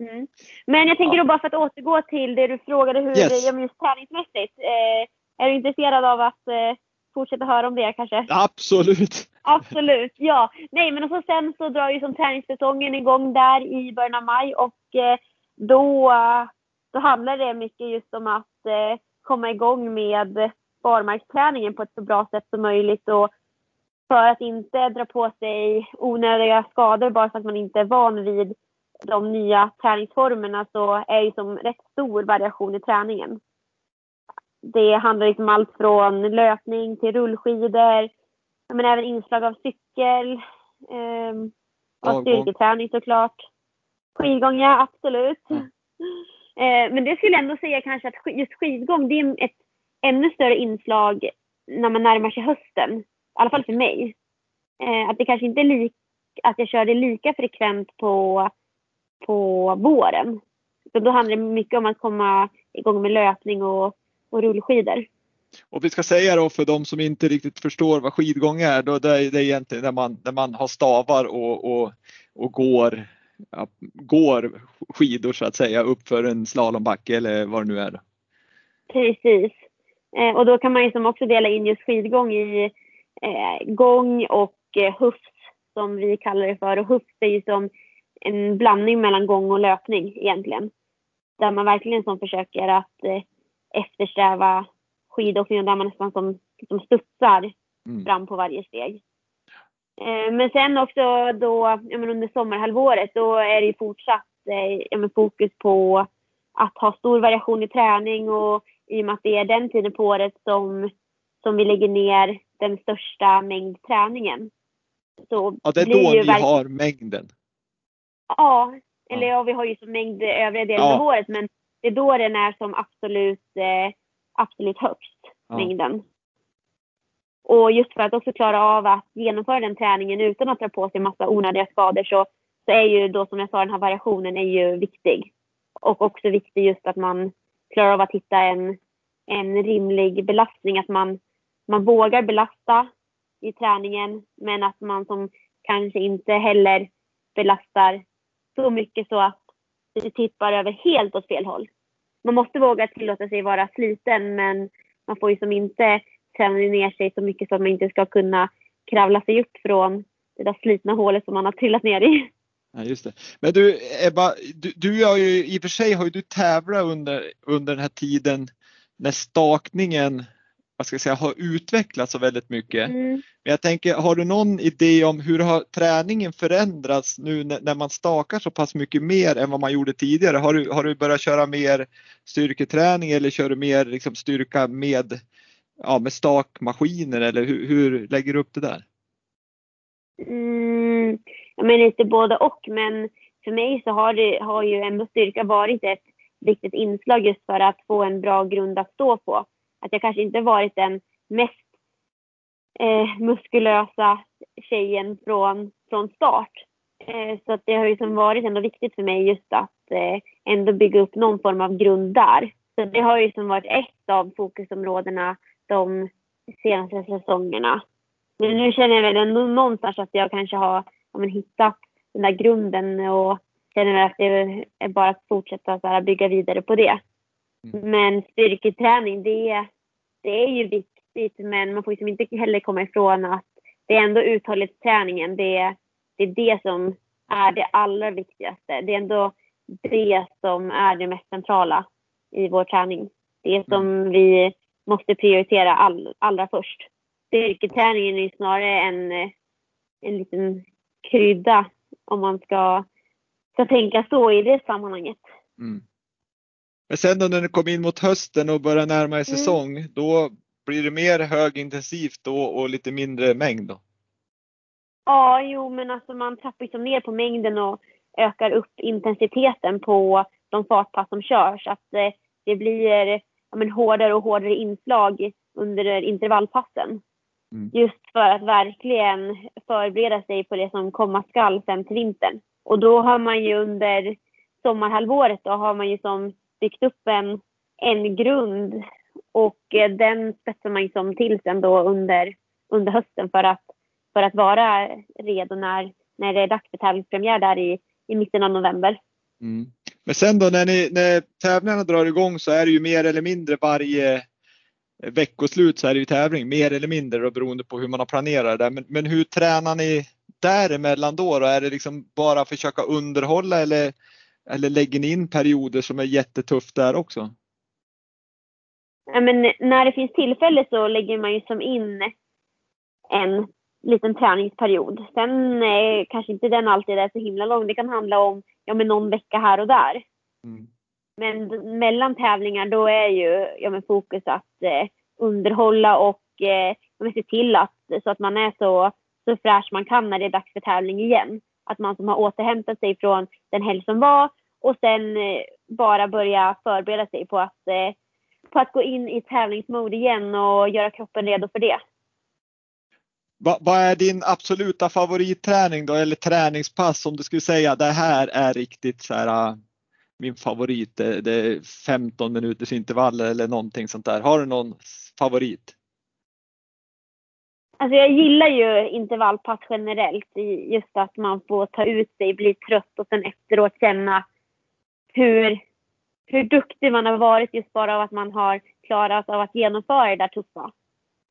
S3: Mm. Men jag tänker då bara för att återgå till det du frågade hur yes. det är just träningsmässigt. Eh, är du intresserad av att eh, fortsätta höra om det kanske?
S2: Absolut!
S3: Absolut, ja. Nej men och så sen så drar ju som träningssäsongen igång där i början av maj och eh, då, då handlar det mycket just om att eh, komma igång med barmarksträningen på ett så bra sätt som möjligt och för att inte dra på sig onödiga skador bara för att man inte är van vid de nya träningsformerna så är det som rätt stor variation i träningen. Det handlar liksom allt från löpning till rullskidor, men även inslag av cykel, eh, och styrketräning såklart. Skidgång, ja absolut. Mm. Eh, men det skulle jag ändå säga kanske att just skidgång, det är ett ännu större inslag när man närmar sig hösten. I alla fall för mig. Eh, att det kanske inte är lika, att jag kör det lika frekvent på, på våren. Så då handlar det mycket om att komma igång med löpning och, och rullskidor.
S2: Och vi ska säga då för de som inte riktigt förstår vad skidgång är, då det är det egentligen när man, när man har stavar och, och, och går, ja, går skidor så att säga uppför en slalombacke eller vad det nu är.
S3: Precis. Eh, och då kan man ju som också dela in just skidgång i eh, gång och eh, hufs som vi kallar det för. Och hufs är ju som en blandning mellan gång och löpning egentligen. Där man verkligen som försöker att eh, eftersträva skidåkning där man nästan som, som studsar mm. fram på varje steg. Eh, men sen också då, ja, men under sommarhalvåret, då är det ju fortsatt eh, ja, men fokus på att ha stor variation i träning och i och med att det är den tiden på året som, som vi lägger ner den största mängd träningen.
S2: Så ja, det är då ni har mängden?
S3: Ja, eller ja. ja, vi har ju som mängd övriga delen ja. av året men det är då den är som absolut, eh, absolut högst, ja. mängden. Och just för att också klara av att genomföra den träningen utan att dra på sig massa onödiga skador så, så är ju då som jag sa den här variationen är ju viktig. Och också viktigt just att man klarar av att hitta en, en rimlig belastning. Att man, man vågar belasta i träningen men att man som kanske inte heller belastar så mycket så att det tippar över helt åt fel håll. Man måste våga tillåta sig vara sliten men man får ju som inte träna ner sig så mycket så att man inte ska kunna kravla sig upp från det där slitna hålet som man har trillat ner i.
S2: Ja, just det. Men du Ebba, du, du har ju i och för sig har ju du tävlat under, under den här tiden när stakningen vad ska jag säga, har utvecklats så väldigt mycket. Mm. Men jag tänker, har du någon idé om hur har träningen förändrats nu när man stakar så pass mycket mer än vad man gjorde tidigare? Har du, har du börjat köra mer styrketräning eller kör du mer liksom styrka med, ja, med stakmaskiner eller hur, hur lägger du upp det där?
S3: Mm, jag menar inte både och, men för mig så har, det, har ju ändå styrka varit ett viktigt inslag just för att få en bra grund att stå på. Att jag kanske inte varit den mest eh, muskulösa tjejen från, från start. Eh, så att det har ju som varit ändå viktigt för mig just att eh, ändå bygga upp någon form av grund där. Så det har ju som varit ett av fokusområdena de senaste säsongerna. Men nu känner jag väl ändå någonstans att jag kanske har ja, men, hittat den där grunden och känner att det är bara att fortsätta så här, bygga vidare på det. Mm. Men styrketräning, det, det är ju viktigt men man får liksom inte heller komma ifrån att det är ändå uthållighetsträningen. Det, det är det som är det allra viktigaste. Det är ändå det som är det mest centrala i vår träning. Det som mm. vi måste prioritera all, allra först. Styrketräningen är snarare en, en liten krydda om man ska, ska tänka så i det sammanhanget. Mm.
S2: Men sen då när det kom in mot hösten och börjar närma sig mm. säsong, då blir det mer högintensivt då och lite mindre mängd då?
S3: Ja, jo men alltså man trappar liksom ner på mängden och ökar upp intensiteten på de fartpass som körs. Att eh, det blir ja, men, hårdare och hårdare inslag under intervallpassen. Mm. Just för att verkligen förbereda sig på det som komma skall sen till vintern. Och då har man ju under sommarhalvåret då har man ju som byggt upp en, en grund och eh, den spetsar man liksom till sen då under, under hösten för att, för att vara redo när, när det är dags för tävlingspremiär där i, i mitten av november.
S2: Mm. Men sen då när, ni, när tävlingarna drar igång så är det ju mer eller mindre varje eh, veckoslut så är det ju tävling mer eller mindre då, beroende på hur man har planerat det. Men, men hur tränar ni däremellan då, då? Är det liksom bara försöka underhålla eller, eller lägger ni in perioder som är jättetufft där också?
S3: Ja, men när det finns tillfälle så lägger man ju som in en liten träningsperiod. Sen eh, kanske inte den alltid är så himla lång. Det kan handla om ja, men någon vecka här och där. Mm. Men mellan tävlingar då är ju ja, men fokus att eh, underhålla och eh, se till att, så att man är så, så fräsch man kan när det är dags för tävling igen. Att man som har återhämtat sig från den helg som var och sen eh, bara börja förbereda sig på att, eh, på att gå in i tävlingsmode igen och göra kroppen redo för det.
S2: Vad, vad är din absoluta favoritträning då eller träningspass om du skulle säga det här är riktigt så här ah, min favorit. Det, det är 15 minuters intervaller eller någonting sånt där. Har du någon favorit?
S3: Alltså jag gillar ju intervallpass generellt. Just att man får ta ut sig, bli trött och sen efteråt känna hur, hur duktig man har varit just bara av att man har klarat av att genomföra det där tuffa.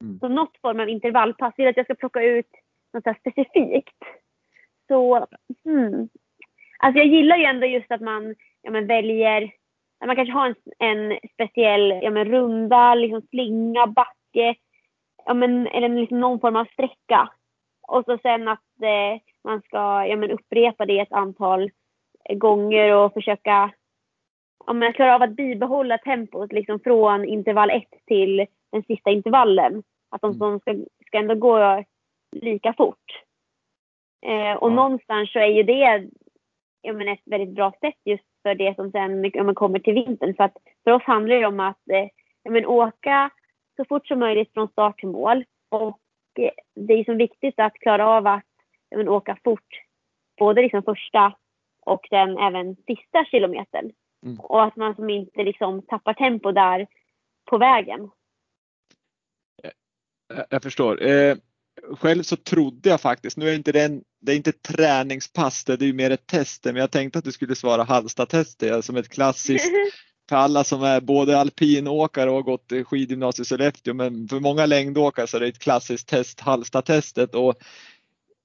S3: Mm. Så något form av intervallpass. Vill att jag ska plocka ut något specifikt. Så, hmm. Alltså jag gillar ju ändå just att man ja, men väljer, man kanske har en, en speciell ja, men runda, liksom slinga, backe, ja, men, eller liksom någon form av sträcka. Och så sen att eh, man ska ja, men upprepa det ett antal gånger och försöka ja, men klara av att bibehålla tempot liksom från intervall 1 till den sista intervallen. Att de som ska, ska ändå gå lika fort. Eh, och ja. någonstans så är ju det ja, men ett väldigt bra sätt just för det som sen ja, men kommer till vintern. För att för oss handlar det om att eh, ja, men åka så fort som möjligt från start till mål. Och eh, det är så viktigt att klara av att men åka fort. Både liksom första och sen även sista kilometern. Mm. Och att man som inte liksom tappar tempo där på vägen.
S2: Jag, jag förstår. Eh, själv så trodde jag faktiskt, nu är inte det, en, det är inte ett träningspass, det är ju mer ett test, men jag tänkte att du skulle svara Hallsta-testet som ett klassiskt för alla som är både alpinåkare och har gått skidgymnasiet i Sollefteå, men för många längdåkare så är det ett klassiskt test, Hallsta-testet. Och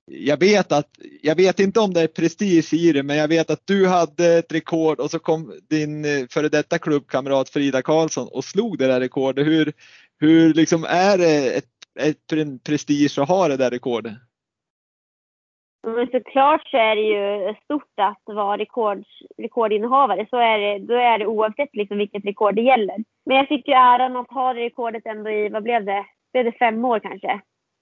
S2: jag vet att, jag vet inte om det är prestige i det, men jag vet att du hade ett rekord och så kom din eh, före detta klubbkamrat Frida Karlsson och slog det där rekordet. Hur, hur liksom är det ett ett prestige att ha det där rekordet?
S3: Men såklart så är det ju stort att vara rekord, rekordinnehavare. Så är det, då är det oavsett liksom vilket rekord det gäller. Men jag fick ju äran att ha det rekordet ändå i, vad blev det? Blev det fem år kanske?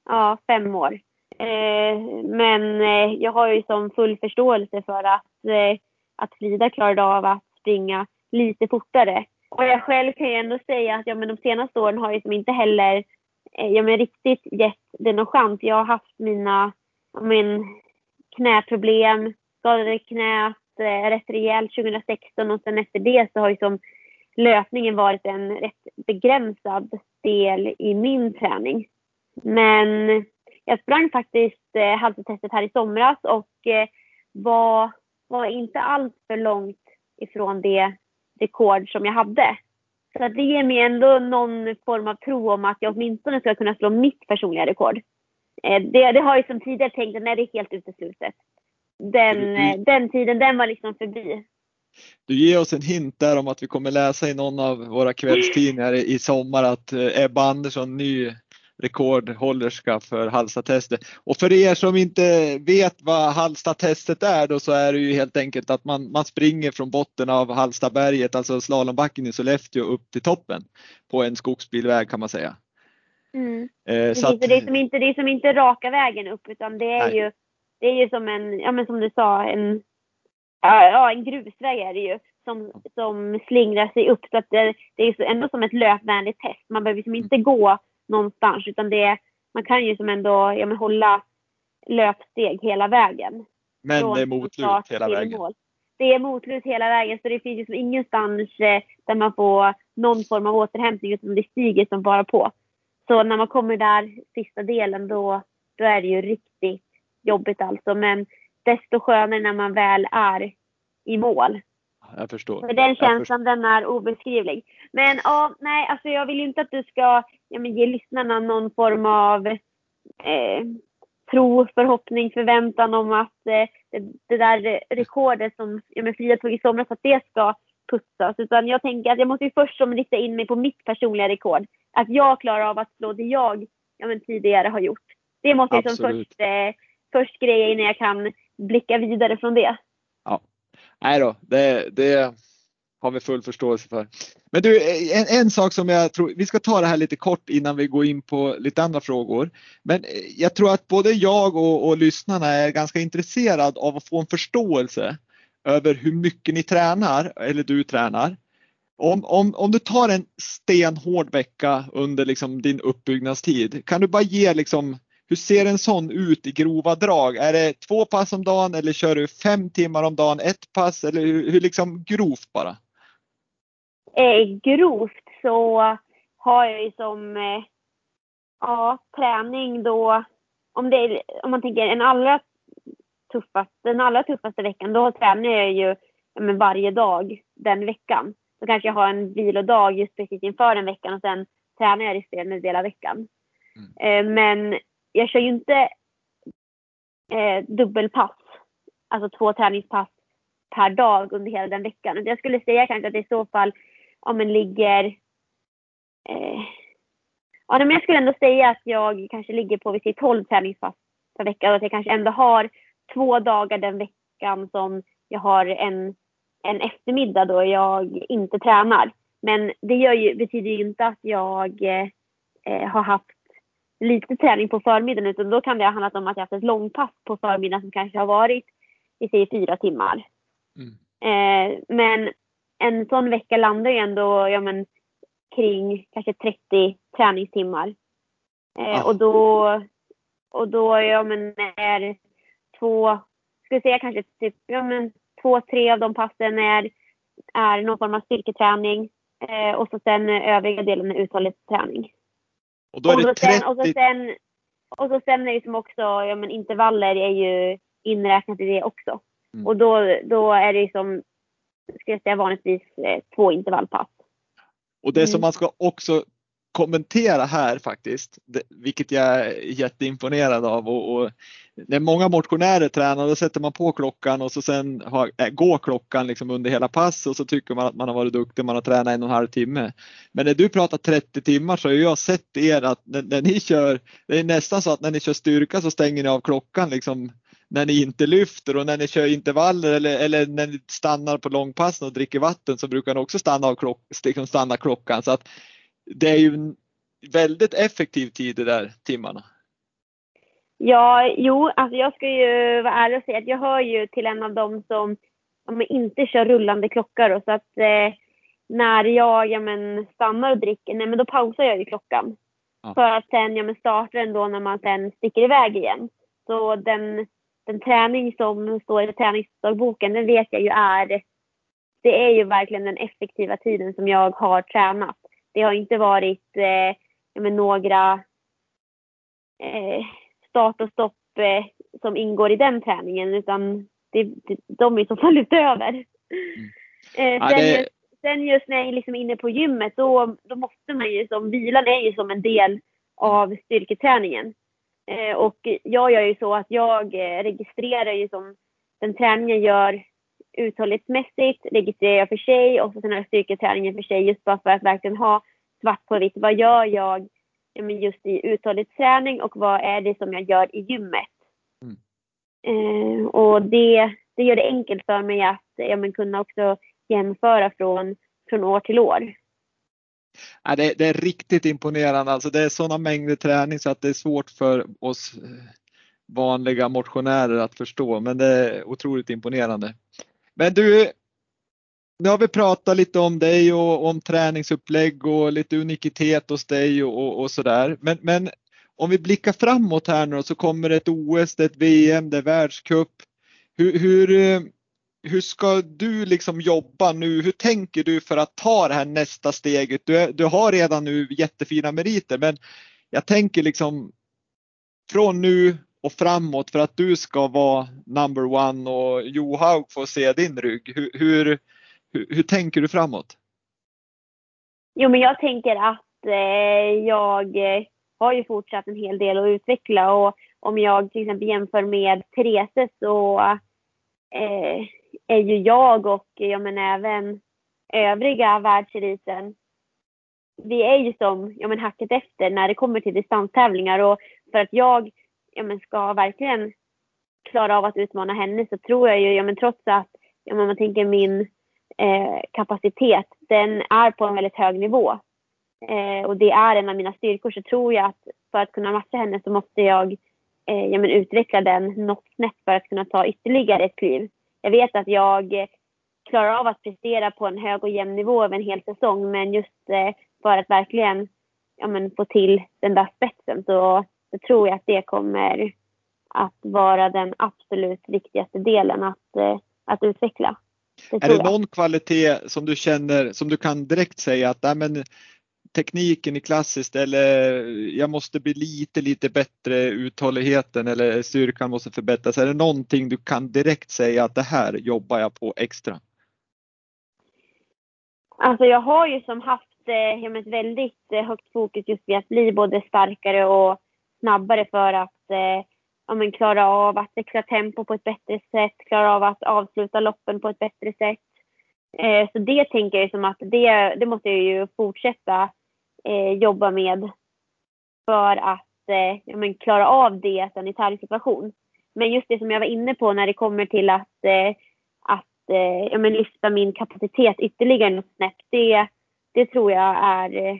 S3: Ja, fem år. Eh, men eh, jag har ju som full förståelse för att, eh, att Frida klarade av att springa lite fortare. Och jag själv kan ju ändå säga att ja, men de senaste åren har jag som inte heller Eh, ja, men riktigt gett det någon chans. Jag har haft mina min knäproblem, skadade knät eh, rätt rejält 2016 och sen efter det så har ju som löpningen varit en rätt begränsad del i min träning. Men jag sprang faktiskt eh, halvtestet här i somras och eh, var, var inte allt för långt ifrån det rekord som jag hade. Så det ger mig ändå någon form av tro om att jag åtminstone ska kunna slå mitt personliga rekord. Eh, det, det har jag som tidigare tänkt att nej, det är helt uteslutet. Den, mm. den tiden, den var liksom förbi.
S2: Du ger oss en hint där om att vi kommer läsa i någon av våra kvällstidningar i sommar att eh, Ebba Andersson, ny rekordhållerska för Halsta-testet. Och för er som inte vet vad Halsta-testet är då så är det ju helt enkelt att man, man springer från botten av Halstaberget, alltså slalombacken i Sollefteå upp till toppen på en skogsbilväg kan man säga.
S3: Mm. Eh, så att, det, är som inte, det är som inte raka vägen upp utan det är ju det är ju som en, ja men som du sa, en, ja, en grusväg är det ju som, som slingrar sig upp. Så att det, det är ändå som ett löpvänligt test. Man behöver liksom inte gå någonstans. Utan det, man kan ju som ändå ja, men hålla löpsteg hela vägen.
S2: Men det är motlut hela vägen? Mål.
S3: det är motlut hela vägen så det finns liksom ingenstans eh, där man får någon form av återhämtning utan det stiger som bara på. Så när man kommer där sista delen då, då är det ju riktigt jobbigt alltså. Men desto skönare när man väl är i mål.
S2: Jag förstår.
S3: För den känslan den är obeskrivlig. Men ja, nej, alltså jag vill inte att du ska ja, men, ge lyssnarna någon form av eh, tro, förhoppning, förväntan om att eh, det, det, där rekordet som ja, men, Frida tog i somras, att det ska putsas. Utan jag tänker att jag måste ju först som rikta in mig på mitt personliga rekord. Att jag klarar av att slå det jag ja, men, tidigare har gjort. Det måste jag som först, eh, först greja innan jag kan blicka vidare från det.
S2: Ja. Nej då, det, det har vi full förståelse för. Men du, en, en, sak som jag tror, vi ska ta det här lite kort innan vi går in på lite andra frågor. Men jag tror att både jag och, och lyssnarna är ganska intresserade av att få en förståelse över hur mycket ni tränar, eller du tränar. Om, om, om du tar en stenhård vecka under liksom din uppbyggnadstid, kan du bara ge liksom hur ser en sån ut i grova drag? Är det två pass om dagen eller kör du fem timmar om dagen, ett pass eller hur, hur liksom grovt bara?
S3: Eh, grovt så har jag ju som eh, ja, träning då, om, det, om man tänker en allra tuffast, den allra tuffaste veckan, då tränar jag ju men varje dag den veckan. Så kanske jag har en vilodag just precis inför den veckan och sen tränar jag resterande del av veckan. Mm. Eh, men jag kör ju inte eh, dubbelpass, alltså två träningspass per dag under hela den veckan. Jag skulle säga kanske att det i så fall om en ligger eh, Ja, men jag skulle ändå säga att jag kanske ligger på vid 12 träningspass per vecka och att jag kanske ändå har två dagar den veckan som jag har en, en eftermiddag då jag inte tränar. Men det gör ju, betyder ju inte att jag eh, har haft lite träning på förmiddagen utan då kan det ha handlat om att jag haft ett långpass på förmiddagen som kanske har varit i säg fyra timmar. Mm. Eh, men en sån vecka landar ju ändå ja, men, kring kanske 30 träningstimmar. Eh, ah. Och då, och då ja, men, är två, skulle säga kanske typ, ja, men, två, tre av de passen är, är någon form av styrketräning eh, och så sen övriga delen är uthållighetsträning.
S2: Och då är det 30...
S3: och, så sen, och så sen är det som också, ja men intervaller är ju inräknat i det också. Mm. Och då, då är det som, ska jag säga vanligtvis eh, två intervallpass.
S2: Och det mm. som man ska också kommentera här faktiskt, vilket jag är jätteimponerad av. Och, och när många motionärer tränar då sätter man på klockan och så sen har, äh, går klockan liksom under hela passet och så tycker man att man har varit duktig, man har tränat en och en halv timme. Men när du pratar 30 timmar så har jag sett er att när, när ni kör, det är nästan så att när ni kör styrka så stänger ni av klockan liksom när ni inte lyfter och när ni kör intervaller eller, eller när ni stannar på långpassen och dricker vatten så brukar ni också stanna, av klock, liksom stanna klockan. Så att det är ju en väldigt effektiv tid de där timmarna.
S3: Ja, jo, alltså jag ska ju vara ärlig och säga att jag hör ju till en av dem som ja, inte kör rullande klockor. Och så att eh, när jag ja, men, stannar och dricker, nej, men då pausar jag ju klockan. Ja. För att sen ja, men, starta den då när man sen sticker iväg igen. Så den, den träning som står i träningsdagboken, den vet jag ju är, det är ju verkligen den effektiva tiden som jag har tränat. Det har inte varit eh, men, några eh, start och stopp eh, som ingår i den träningen utan det, det, de är i så fall utöver. Mm. Eh, sen, det... just, sen just när jag är liksom inne på gymmet då, då måste man ju som, vilan är ju som en del av styrketräningen. Eh, och jag gör ju så att jag eh, registrerar ju som den träningen gör uthållighetsmässigt, registrerar jag för sig och sen har jag styrketräningen för sig just bara för att verkligen ha svart på vitt. Vad gör jag just i uthållighetsträning och vad är det som jag gör i gymmet? Mm. Eh, och det, det gör det enkelt för mig att ja, men kunna också jämföra från, från år till år.
S2: Ja, det, det är riktigt imponerande. Alltså det är sådana mängder träning så att det är svårt för oss eh, vanliga motionärer att förstå, men det är otroligt imponerande. Men du, nu har vi pratat lite om dig och om träningsupplägg och lite unikitet hos dig och, och, och sådär. Men, men om vi blickar framåt här nu så kommer det ett OS, det är ett VM, det är världscup. Hur, hur, hur ska du liksom jobba nu? Hur tänker du för att ta det här nästa steget? Du, du har redan nu jättefina meriter, men jag tänker liksom från nu och framåt för att du ska vara number one och Johaug får se din rygg. Hur, hur, hur, hur tänker du framåt?
S3: Jo, men jag tänker att eh, jag eh, har ju fortsatt en hel del att utveckla och om jag till exempel jämför med Therese så eh, är ju jag och ja, men även övriga världseliten vi är ju som ja, men hacket efter när det kommer till distanstävlingar och för att jag ja, men ska verkligen klara av att utmana henne så tror jag ju, ja, men trots att ja, men man tänker min eh, kapacitet, den är på en väldigt hög nivå. Eh, och det är en av mina styrkor så tror jag att för att kunna matcha henne så måste jag eh, ja, men utveckla den något snett för att kunna ta ytterligare ett kliv. Jag vet att jag klarar av att prestera på en hög och jämn nivå över en hel säsong men just eh, för att verkligen ja, men få till den där spetsen så, så tror jag att det kommer att vara den absolut viktigaste delen att, eh, att utveckla.
S2: Det är det någon kvalitet som du känner som du kan direkt säga att nej, men, tekniken i klassiskt eller jag måste bli lite, lite bättre uthålligheten eller styrkan måste förbättras. Är det någonting du kan direkt säga att det här jobbar jag på extra?
S3: Alltså jag har ju som haft eh, ett väldigt eh, högt fokus just vid att bli både starkare och snabbare för att eh, ja, men klara av att växla tempo på ett bättre sätt, klara av att avsluta loppen på ett bättre sätt. Eh, så det tänker jag som att det, det måste jag ju fortsätta eh, jobba med för att eh, ja, men klara av det sen i tävlingssituation. Men just det som jag var inne på när det kommer till att, eh, att eh, ja, men lyfta min kapacitet ytterligare något snäpp, det, det tror jag är eh,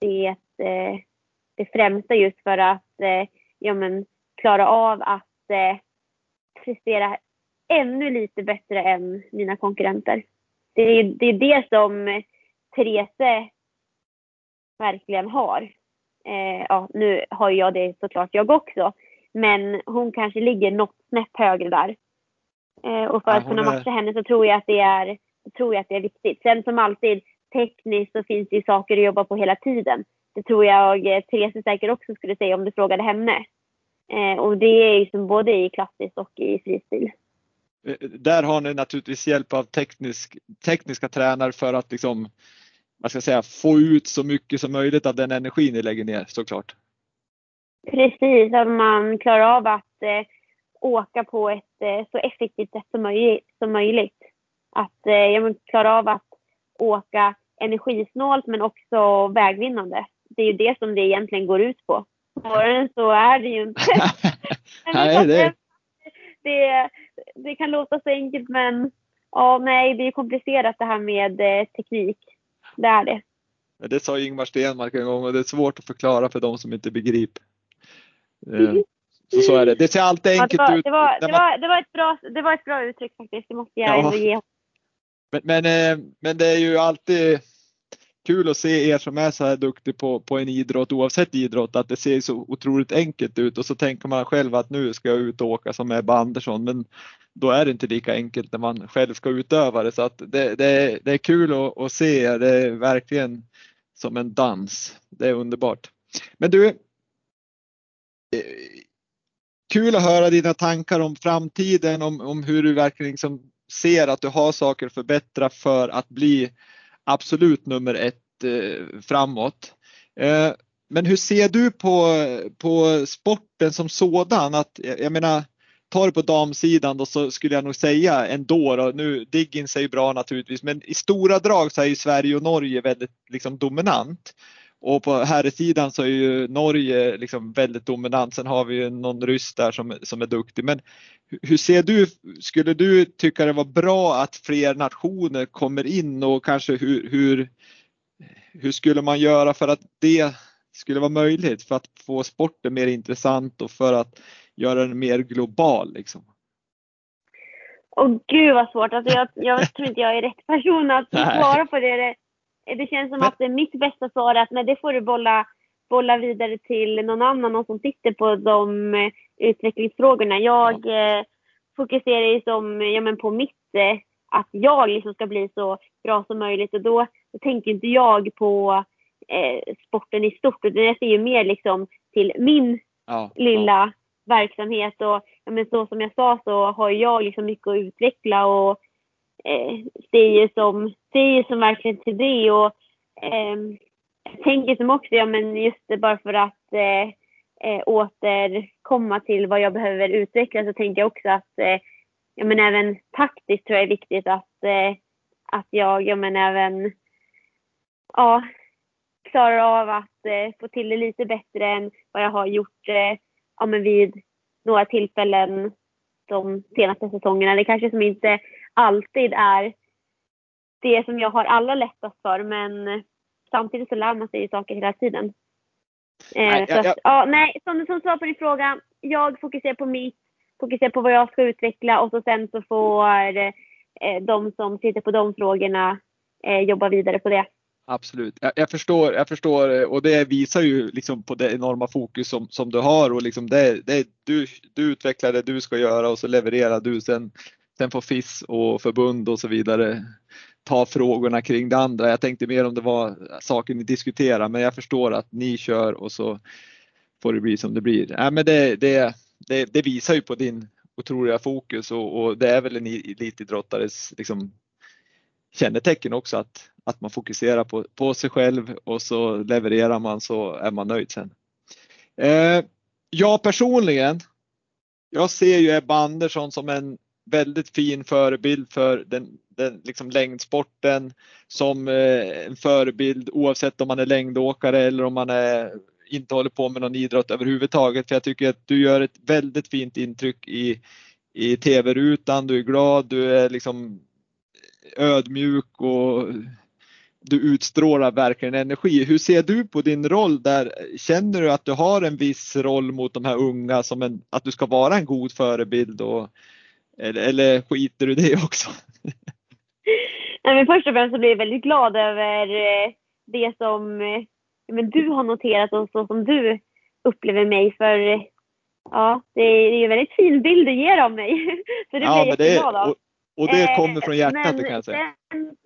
S3: det, eh, det främsta just för att ja, men klara av att prestera ännu lite bättre än mina konkurrenter. Det är det, är det som Therese verkligen har. Eh, ja, nu har jag det såklart jag också. Men hon kanske ligger något snäpp högre där. Eh, och för ja, att kunna matcha henne så tror jag, att det är, tror jag att det är viktigt. Sen som alltid, tekniskt så finns det ju saker att jobba på hela tiden. Det tror jag eh, Therese säkert också skulle säga om du frågade henne. Eh, och det är ju både i klassiskt och i fristil.
S2: Eh, där har ni naturligtvis hjälp av teknisk, tekniska tränare för att liksom vad ska jag säga, få ut så mycket som möjligt av den energi ni lägger ner såklart.
S3: Precis, att man klarar av att eh, åka på ett eh, så effektivt sätt som, möj som möjligt. Att eh, klara av att åka energisnålt men också vägvinnande. Det är ju det som det egentligen går ut på. Svårare så är det ju inte.
S2: nej, det...
S3: det... Det, kan låta så enkelt men ja, nej, det är komplicerat det här med eh, teknik det är det.
S2: Det sa Ingmar Stenmark en gång och det är svårt att förklara för de som inte begriper. Eh, så, så är det. Det ser alltid enkelt ja, det var, ut.
S3: Det var, det, var, det, var ett bra, det var ett bra uttryck faktiskt. Det måste jag ja. ge.
S2: Men, men, eh, men det är ju alltid kul att se er som är så här duktig på, på en idrott oavsett idrott att det ser så otroligt enkelt ut och så tänker man själv att nu ska jag ut och åka som Ebba Andersson men då är det inte lika enkelt när man själv ska utöva det så att det, det, det är kul att, att se. Det är verkligen som en dans. Det är underbart. Men du. Eh, kul att höra dina tankar om framtiden, om, om hur du verkligen liksom ser att du har saker att förbättra för att bli absolut nummer ett eh, framåt. Eh, men hur ser du på, på sporten som sådan? Att, jag menar, tar du på damsidan då så skulle jag nog säga ändå då, nu Diggins är ju bra naturligtvis, men i stora drag så är ju Sverige och Norge väldigt liksom dominant. Och på herrsidan så är ju Norge liksom väldigt dominant. Sen har vi ju någon ryss där som, som är duktig. Men hur ser du, skulle du tycka det var bra att fler nationer kommer in och kanske hur, hur, hur skulle man göra för att det skulle vara möjligt för att få sporten mer intressant och för att göra den mer global liksom?
S3: Åh gud vad svårt. Alltså jag, jag tror inte jag är rätt person att svara på det. Det känns som att mitt bästa svar är att nej, det får du bolla, bolla vidare till någon annan, någon som sitter på de eh, utvecklingsfrågorna. Jag ja. eh, fokuserar ju som, ja, men på mitt eh, att jag liksom ska bli så bra som möjligt och då, då tänker inte jag på eh, sporten i stort utan jag ser ju mer liksom till min
S2: Ja,
S3: lilla
S2: ja.
S3: verksamhet och ja, men så som jag sa så har jag liksom mycket att utveckla och eh, ser ju som, ser ju som verkligen till det och eh, jag tänker som också, ja men just det bara för att eh, eh, återkomma till vad jag behöver utveckla så tänker jag också att eh, ja men även taktiskt tror jag är viktigt att, eh, att jag, ja men även ja, klarar av att eh, få till det lite bättre än vad jag har gjort eh, ja, men vid några tillfällen de senaste säsongerna. Det kanske som inte alltid är det som jag har allra lättast för men samtidigt så lär man sig ju saker hela tiden. Eh,
S2: Nej,
S3: så
S2: jag-
S3: att,
S2: jag-
S3: ja, nej, som, som svar på din fråga, jag fokuserar på mitt, fokuserar på vad jag ska utveckla och så sen så får eh, de som sitter på de frågorna eh, jobba vidare på det.
S2: Absolut. Jag, jag, förstår, jag förstår eh, och det visar ju liksom på det enorma fokus som, som du har och liksom det, det, du, du utvecklar det du ska göra och så levererar du sen, sen får FIS och förbund och så vidare ta frågorna kring det andra. Jag tänkte mer om det var saker ni diskuterar men jag förstår att ni kör och så får det bli som det blir. Äh, men det, det, det, det visar ju på din otroliga fokus och, och det är väl en elitidrottares liksom, kännetecken också att, att man fokuserar på, på sig själv och så levererar man så är man nöjd sen. Eh, jag personligen, jag ser ju Ebba Andersson som en väldigt fin förebild för den, den liksom längdsporten som eh, en förebild oavsett om man är längdåkare eller om man är, inte håller på med någon idrott överhuvudtaget. För jag tycker att du gör ett väldigt fint intryck i, i tv-rutan. Du är glad, du är liksom ödmjuk och du utstrålar verkligen energi. Hur ser du på din roll där? Känner du att du har en viss roll mot de här unga som en, att du ska vara en god förebild och, eller, eller skiter du det också?
S3: Nej, men först och främst så blir jag väldigt glad över eh, det som eh, men du har noterat och så som du upplever mig. För eh, ja, det är det är ju en väldigt fin bild du ger av mig. Så det blir
S2: Ja,
S3: jag
S2: men det,
S3: jätteglad av.
S2: och, och det kommer från hjärtat
S3: men
S2: det kan jag säga.
S3: Sen,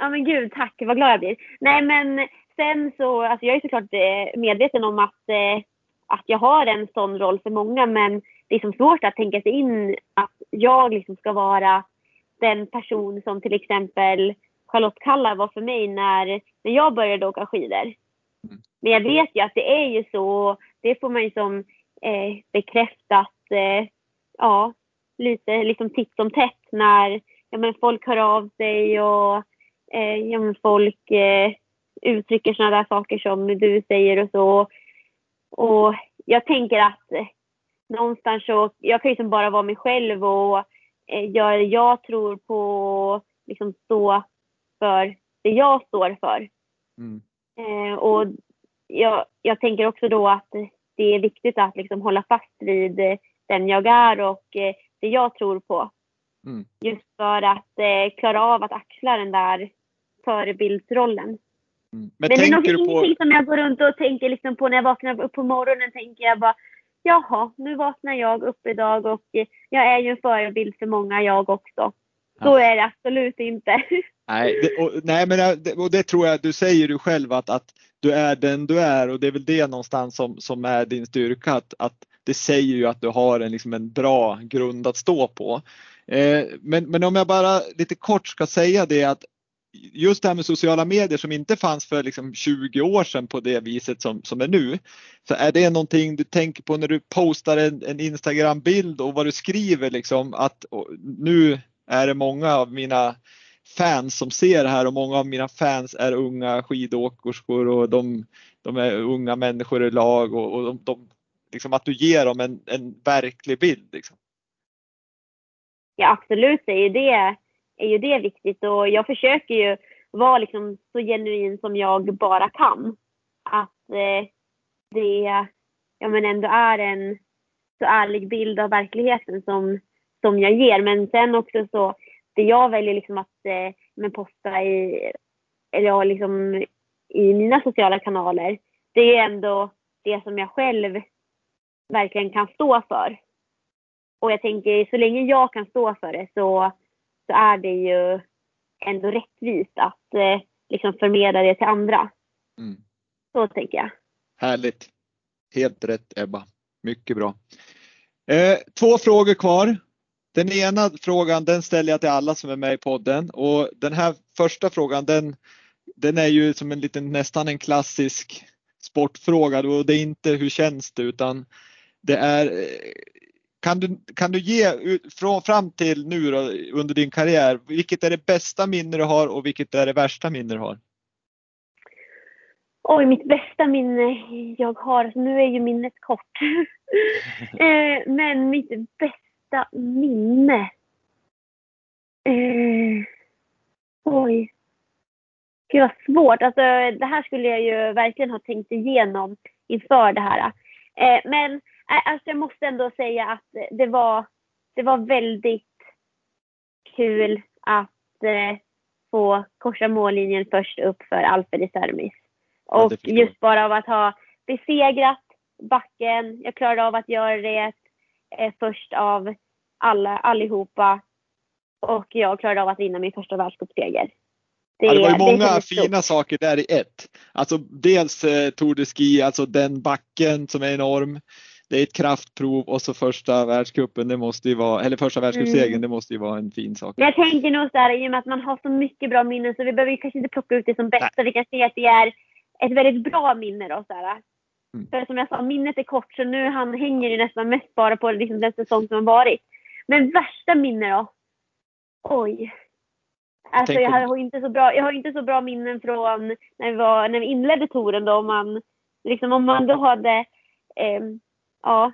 S3: ja men gud, tack. Vad glad jag blir. Nej men sen så, alltså jag är såklart medveten om att, att jag har en sån roll för många men det är som svårt att tänka sig in att jag liksom ska vara den person som till exempel Charlotte Kalla var för mig när, när jag började åka skidor. Men jag vet ju att det är ju så, det får man ju som eh, bekräftat, eh, ja, lite liksom titt som tätt när ja, men folk hör av sig och eh, ja, men folk eh, uttrycker sådana där saker som du säger och så. Och jag tänker att någonstans så, jag kan ju som bara vara mig själv och eh, göra det jag tror på, liksom stå för det jag står för.
S2: Mm.
S3: Eh, och jag, jag tänker också då att det är viktigt att liksom hålla fast vid eh, den jag är och eh, det jag tror på.
S2: Mm.
S3: Just för att eh, klara av att axla den där förebildsrollen.
S2: Mm. Men,
S3: Men, det är nog
S2: du på,
S3: ingenting som jag går runt och tänker liksom på när jag vaknar upp på morgonen. tänker jag bara, jaha, nu vaknar jag upp idag och eh, jag är ju en förebild för många jag också. Så
S2: Ja.
S3: är det absolut inte.
S2: Nej, det, och, nej men jag- det, och det tror jag du säger du själv att, att du är den du är och det är väl det någonstans som, som är din styrka att, att det säger ju att du har en, liksom en bra grund att stå på. Eh, men, men om jag bara lite kort ska säga det att just det här med sociala medier som inte fanns för liksom 20 år sedan på det viset som, som är nu. Så är det någonting du tänker på när du postar en, en Instagram-bild och vad du skriver liksom att nu är det många av mina fans som ser det här och många av mina fans är unga skidåkerskor och de, de är unga människor i lag och, och de, de, liksom att du ger dem en, en verklig bild. Liksom.
S3: Ja, absolut det är ju det, är ju det viktigt och jag försöker ju vara liksom så genuin som jag bara kan. Att eh, det ja, men ändå är en så ärlig bild av verkligheten som, som jag ger. Men sen också så, det jag väljer liksom att eh, men posta i, eller ja, liksom i mina sociala kanaler, det är ändå det som jag själv verkligen kan stå för. Och jag tänker, så länge jag kan stå för det så, så är det ju ändå rättvist att eh, liksom förmedla det till andra.
S2: Mm.
S3: Så tänker jag.
S2: Härligt. Helt rätt Ebba. Mycket bra. Eh, två frågor kvar. Den ena frågan den ställer jag till alla som är med i podden och den här första frågan den, den är ju som en liten nästan en klassisk sportfråga och det är inte hur känns det utan det är eh, kan du, kan du ge från fram till nu då, under din karriär, vilket är det bästa minne du har och vilket är det värsta minne du har?
S3: Oj, mitt bästa minne jag har, nu är ju minnet kort. eh, men mitt bästa minne. Eh, oj. Gud vad svårt. Alltså, det här skulle jag ju verkligen ha tänkt igenom inför det här. Eh, men alltså, jag måste ändå säga att det var, det var väldigt kul att eh, få korsa mållinjen först upp för Alfred Sermis. Och ja, just bara av att ha besegrat backen. Jag klarade av att göra det eh, först av alla, allihopa. Och jag klarade av att vinna min första världscupseger.
S2: Det, ja, det var ju många fina saker där i ett. Alltså dels eh, Tour de Ski, alltså den backen som är enorm. Det är ett kraftprov och så första världscupen, det måste ju vara, eller första världscupsegern, mm. det måste ju vara en fin sak.
S3: Men jag tänker nog så här, i och med att man har så mycket bra minnen så vi behöver kanske inte plocka ut det som bästa. Nej. Vi kan se att det är ett väldigt bra minne då. Så här. Mm. För som jag sa, minnet är kort så nu han hänger ju nästan mest bara på liksom, den säsong som har varit. Men värsta minne då? Oj. Alltså jag, jag, har inte så bra, jag har inte så bra minnen från när vi, var, när vi inledde touren då. Om man, liksom, om man då hade eh, ja,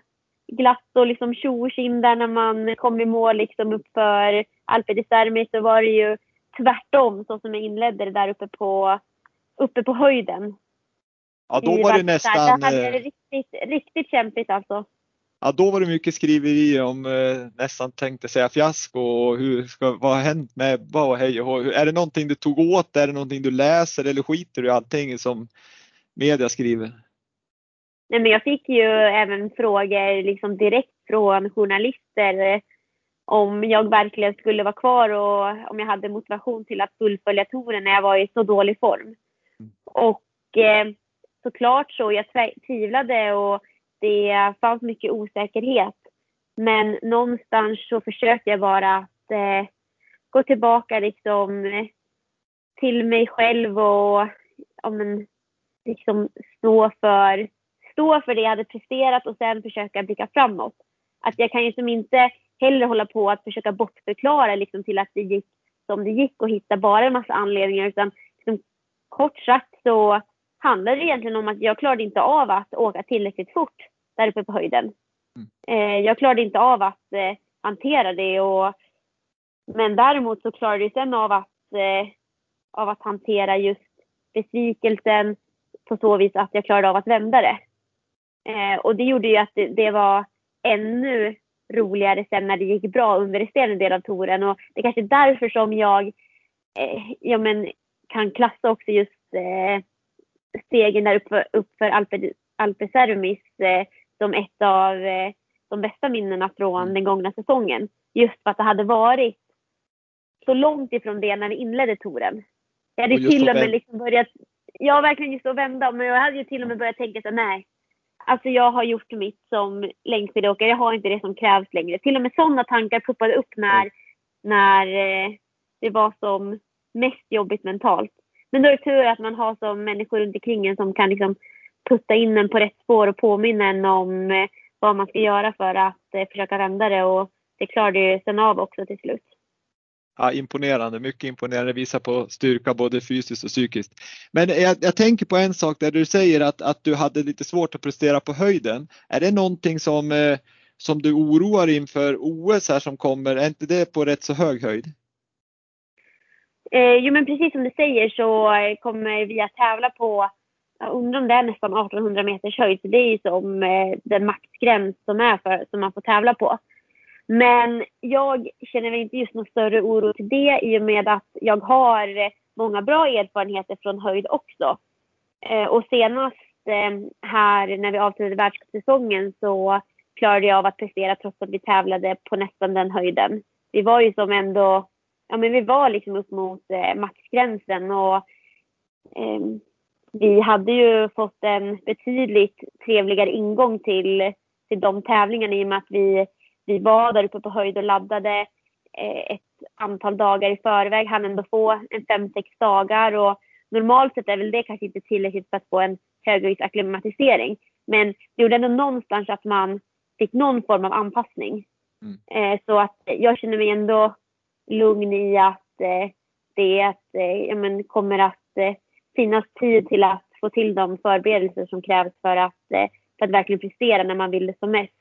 S3: glatt och liksom tjo och där när man kom i mål liksom uppför Alpe di Sermi så var det ju tvärtom så som jag inledde det där uppe på uppe på höjden.
S2: Ja, då var det nästan...
S3: Det hade eh, riktigt, riktigt kämpigt alltså.
S2: Ja, då var det mycket skriverier om eh, nästan tänkte säga fiasko och hur ska, vad har hänt med Ebba och hej och hå. Är det någonting du tog åt? Är det någonting du läser eller skiter du i allting som media skriver?
S3: Nej, men jag fick ju även frågor liksom direkt från journalister om jag verkligen skulle vara kvar och om jag hade motivation till att fullfölja touren när jag var i så dålig form. Och eh, såklart så, jag tvivlade och det fanns mycket osäkerhet. Men någonstans så försökte jag bara att eh, gå tillbaka liksom till mig själv och ja, men, liksom stå för, stå för det jag hade presterat och sen försöka blicka framåt. Att jag kan ju som inte heller hålla på att försöka bortförklara liksom till att det gick som det gick och hitta bara en massa anledningar utan liksom, kort sagt så handlar det egentligen om att jag klarade inte av att åka tillräckligt fort där uppe på höjden. Mm. Eh, jag klarade inte av att eh, hantera det. Och, men däremot så klarade jag sen av att, eh, av att hantera just besvikelsen på så vis att jag klarade av att vända det. Eh, och det gjorde ju att det, det, var ännu roligare sen när det gick bra under resterande del av touren. Och det är kanske är därför som jag eh, ja, men, kan klassa också just eh, stegen där uppför, uppför Alpe, Alpe Sermis eh, som ett av eh, de bästa minnena från mm. den gångna säsongen. Just för att det hade varit så långt ifrån det när vi inledde touren. Jag hade till och med liksom börjat, ja verkligen just att vända, men jag hade ju till och med börjat tänka så nej. Alltså jag har gjort mitt som längdskidåkare, jag har inte det som krävs längre. Till och med sådana tankar puppade upp när, när eh, det var som mest jobbigt mentalt. Men då är det tur att man har som människor runt omkring en som kan liksom putta in en på rätt spår och påminna en om eh, vad man ska göra för att eh, försöka vända det och det klarade ju sen av också till slut.
S2: Ja, imponerande, mycket imponerande, visar på styrka både fysiskt och psykiskt. Men jag, jag, tänker på en sak där du säger att, att du hade lite svårt att prestera på höjden. Är det någonting som, eh, som du oroar inför OS här som kommer? Är inte det på rätt så hög höjd?
S3: Eh, jo men precis som du säger så kommer vi att tävla på, jag undrar om det är nästan 1800 meters höjd, så det är ju som eh, den maxgräns som är för, som man får tävla på. Men jag känner inte just någon större oro till det i och med att jag har många bra erfarenheter från höjd också. Eh, och senast eh, här när vi avslutade världscupsäsongen så klarade jag av att prestera trots att vi tävlade på nästan den höjden. Vi var ju som ändå, ja men vi var liksom upp mot eh, maxgränsen och eh, vi hade ju fått en betydligt trevligare ingång till, till de tävlingarna i och med att vi, vi var där uppe på höjd och laddade eh, ett antal dagar i förväg, hann ändå få en fem, sex dagar och normalt sett är väl det kanske inte tillräckligt för att få en höghöjdsacklimatisering. Men det gjorde ändå någonstans att man fick någon form av anpassning. Mm. Eh, så att jag känner mig ändå lugn i att eh, det att, ja, men kommer att finnas tid till att få till de förberedelser som krävs för att, för att verkligen prestera när man vill det som mest.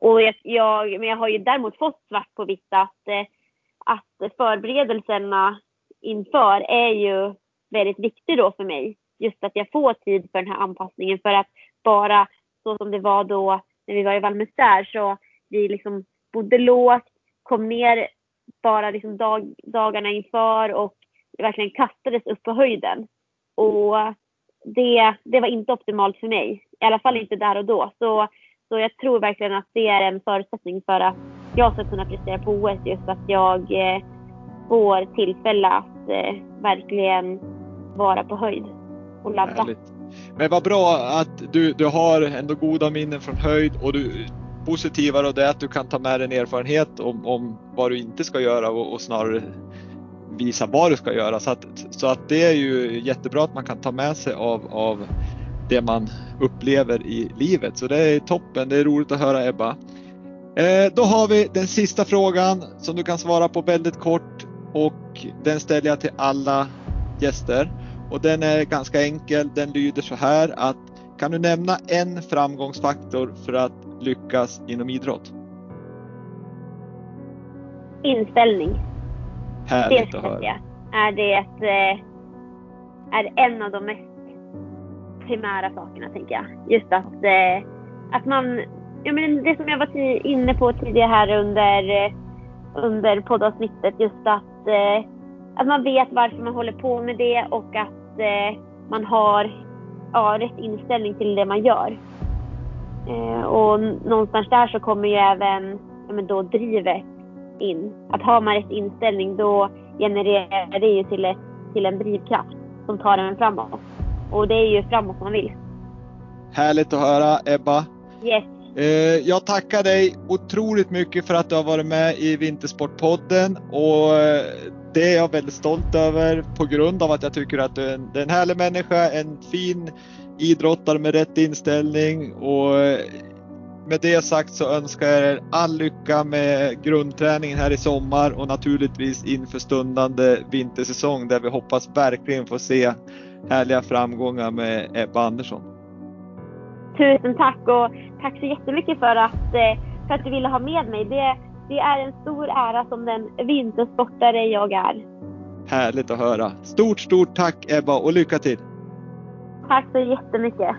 S3: Och jag, jag, men jag har ju däremot fått svart på vitt att, eh, att förberedelserna inför är ju väldigt viktig då för mig. Just att jag får tid för den här anpassningen för att bara så som det var då när vi var i Valmestär så vi liksom bodde lågt, kom ner bara liksom dag, dagarna inför och verkligen kastades upp på höjden. Och det, det var inte optimalt för mig. I alla fall inte där och då. Så, så jag tror verkligen att det är en förutsättning för att jag ska kunna prestera på OS. Just att jag eh, får tillfälle att eh, verkligen vara på höjd och ladda. Härligt.
S2: Men vad bra att du, du har ändå goda minnen från höjd och du positivare och det är att du kan ta med dig en erfarenhet om, om vad du inte ska göra och, och snarare visa vad du ska göra. Så att, så att det är ju jättebra att man kan ta med sig av, av det man upplever i livet. Så det är toppen, det är roligt att höra Ebba. Eh, då har vi den sista frågan som du kan svara på väldigt kort och den ställer jag till alla gäster. Och den är ganska enkel. Den lyder så här att kan du nämna en framgångsfaktor för att lyckas inom idrott?
S3: Inställning.
S2: Härligt det att höra.
S3: Jag är det ett, eh, är en av de mest primära sakerna, tänker jag. Just att, eh, att man, ja men det som jag var inne på tidigare här under, eh, under poddavsnittet, just att, eh, att man vet varför man håller på med det och att eh, man har ja, rätt inställning till det man gör. och någonstans där så kommer ju även ja, men då drivet in. Att har man rätt inställning då genererar det ju till, ett, till en drivkraft som tar en framåt. Och det är ju framåt man vill.
S2: Härligt att höra Ebba.
S3: Yes.
S2: Eh, jag tackar dig otroligt mycket för att du har varit med i Vintersportpodden och eh, det är jag väldigt stolt över på grund av att jag tycker att du är en, en härlig människa, en fin idrottare med rätt inställning och eh, med det sagt så önskar jag er all lycka med grundträningen här i sommar och naturligtvis inför stundande vintersäsong där vi hoppas verkligen få se härliga framgångar med Ebba Andersson.
S3: Tusen tack och tack så jättemycket för att, eh, för att du ville ha med mig. Det, det är en stor ära som den vintersportare jag är.
S2: Härligt att höra. Stort, stort tack Ebba och lycka till!
S3: Tack så jättemycket!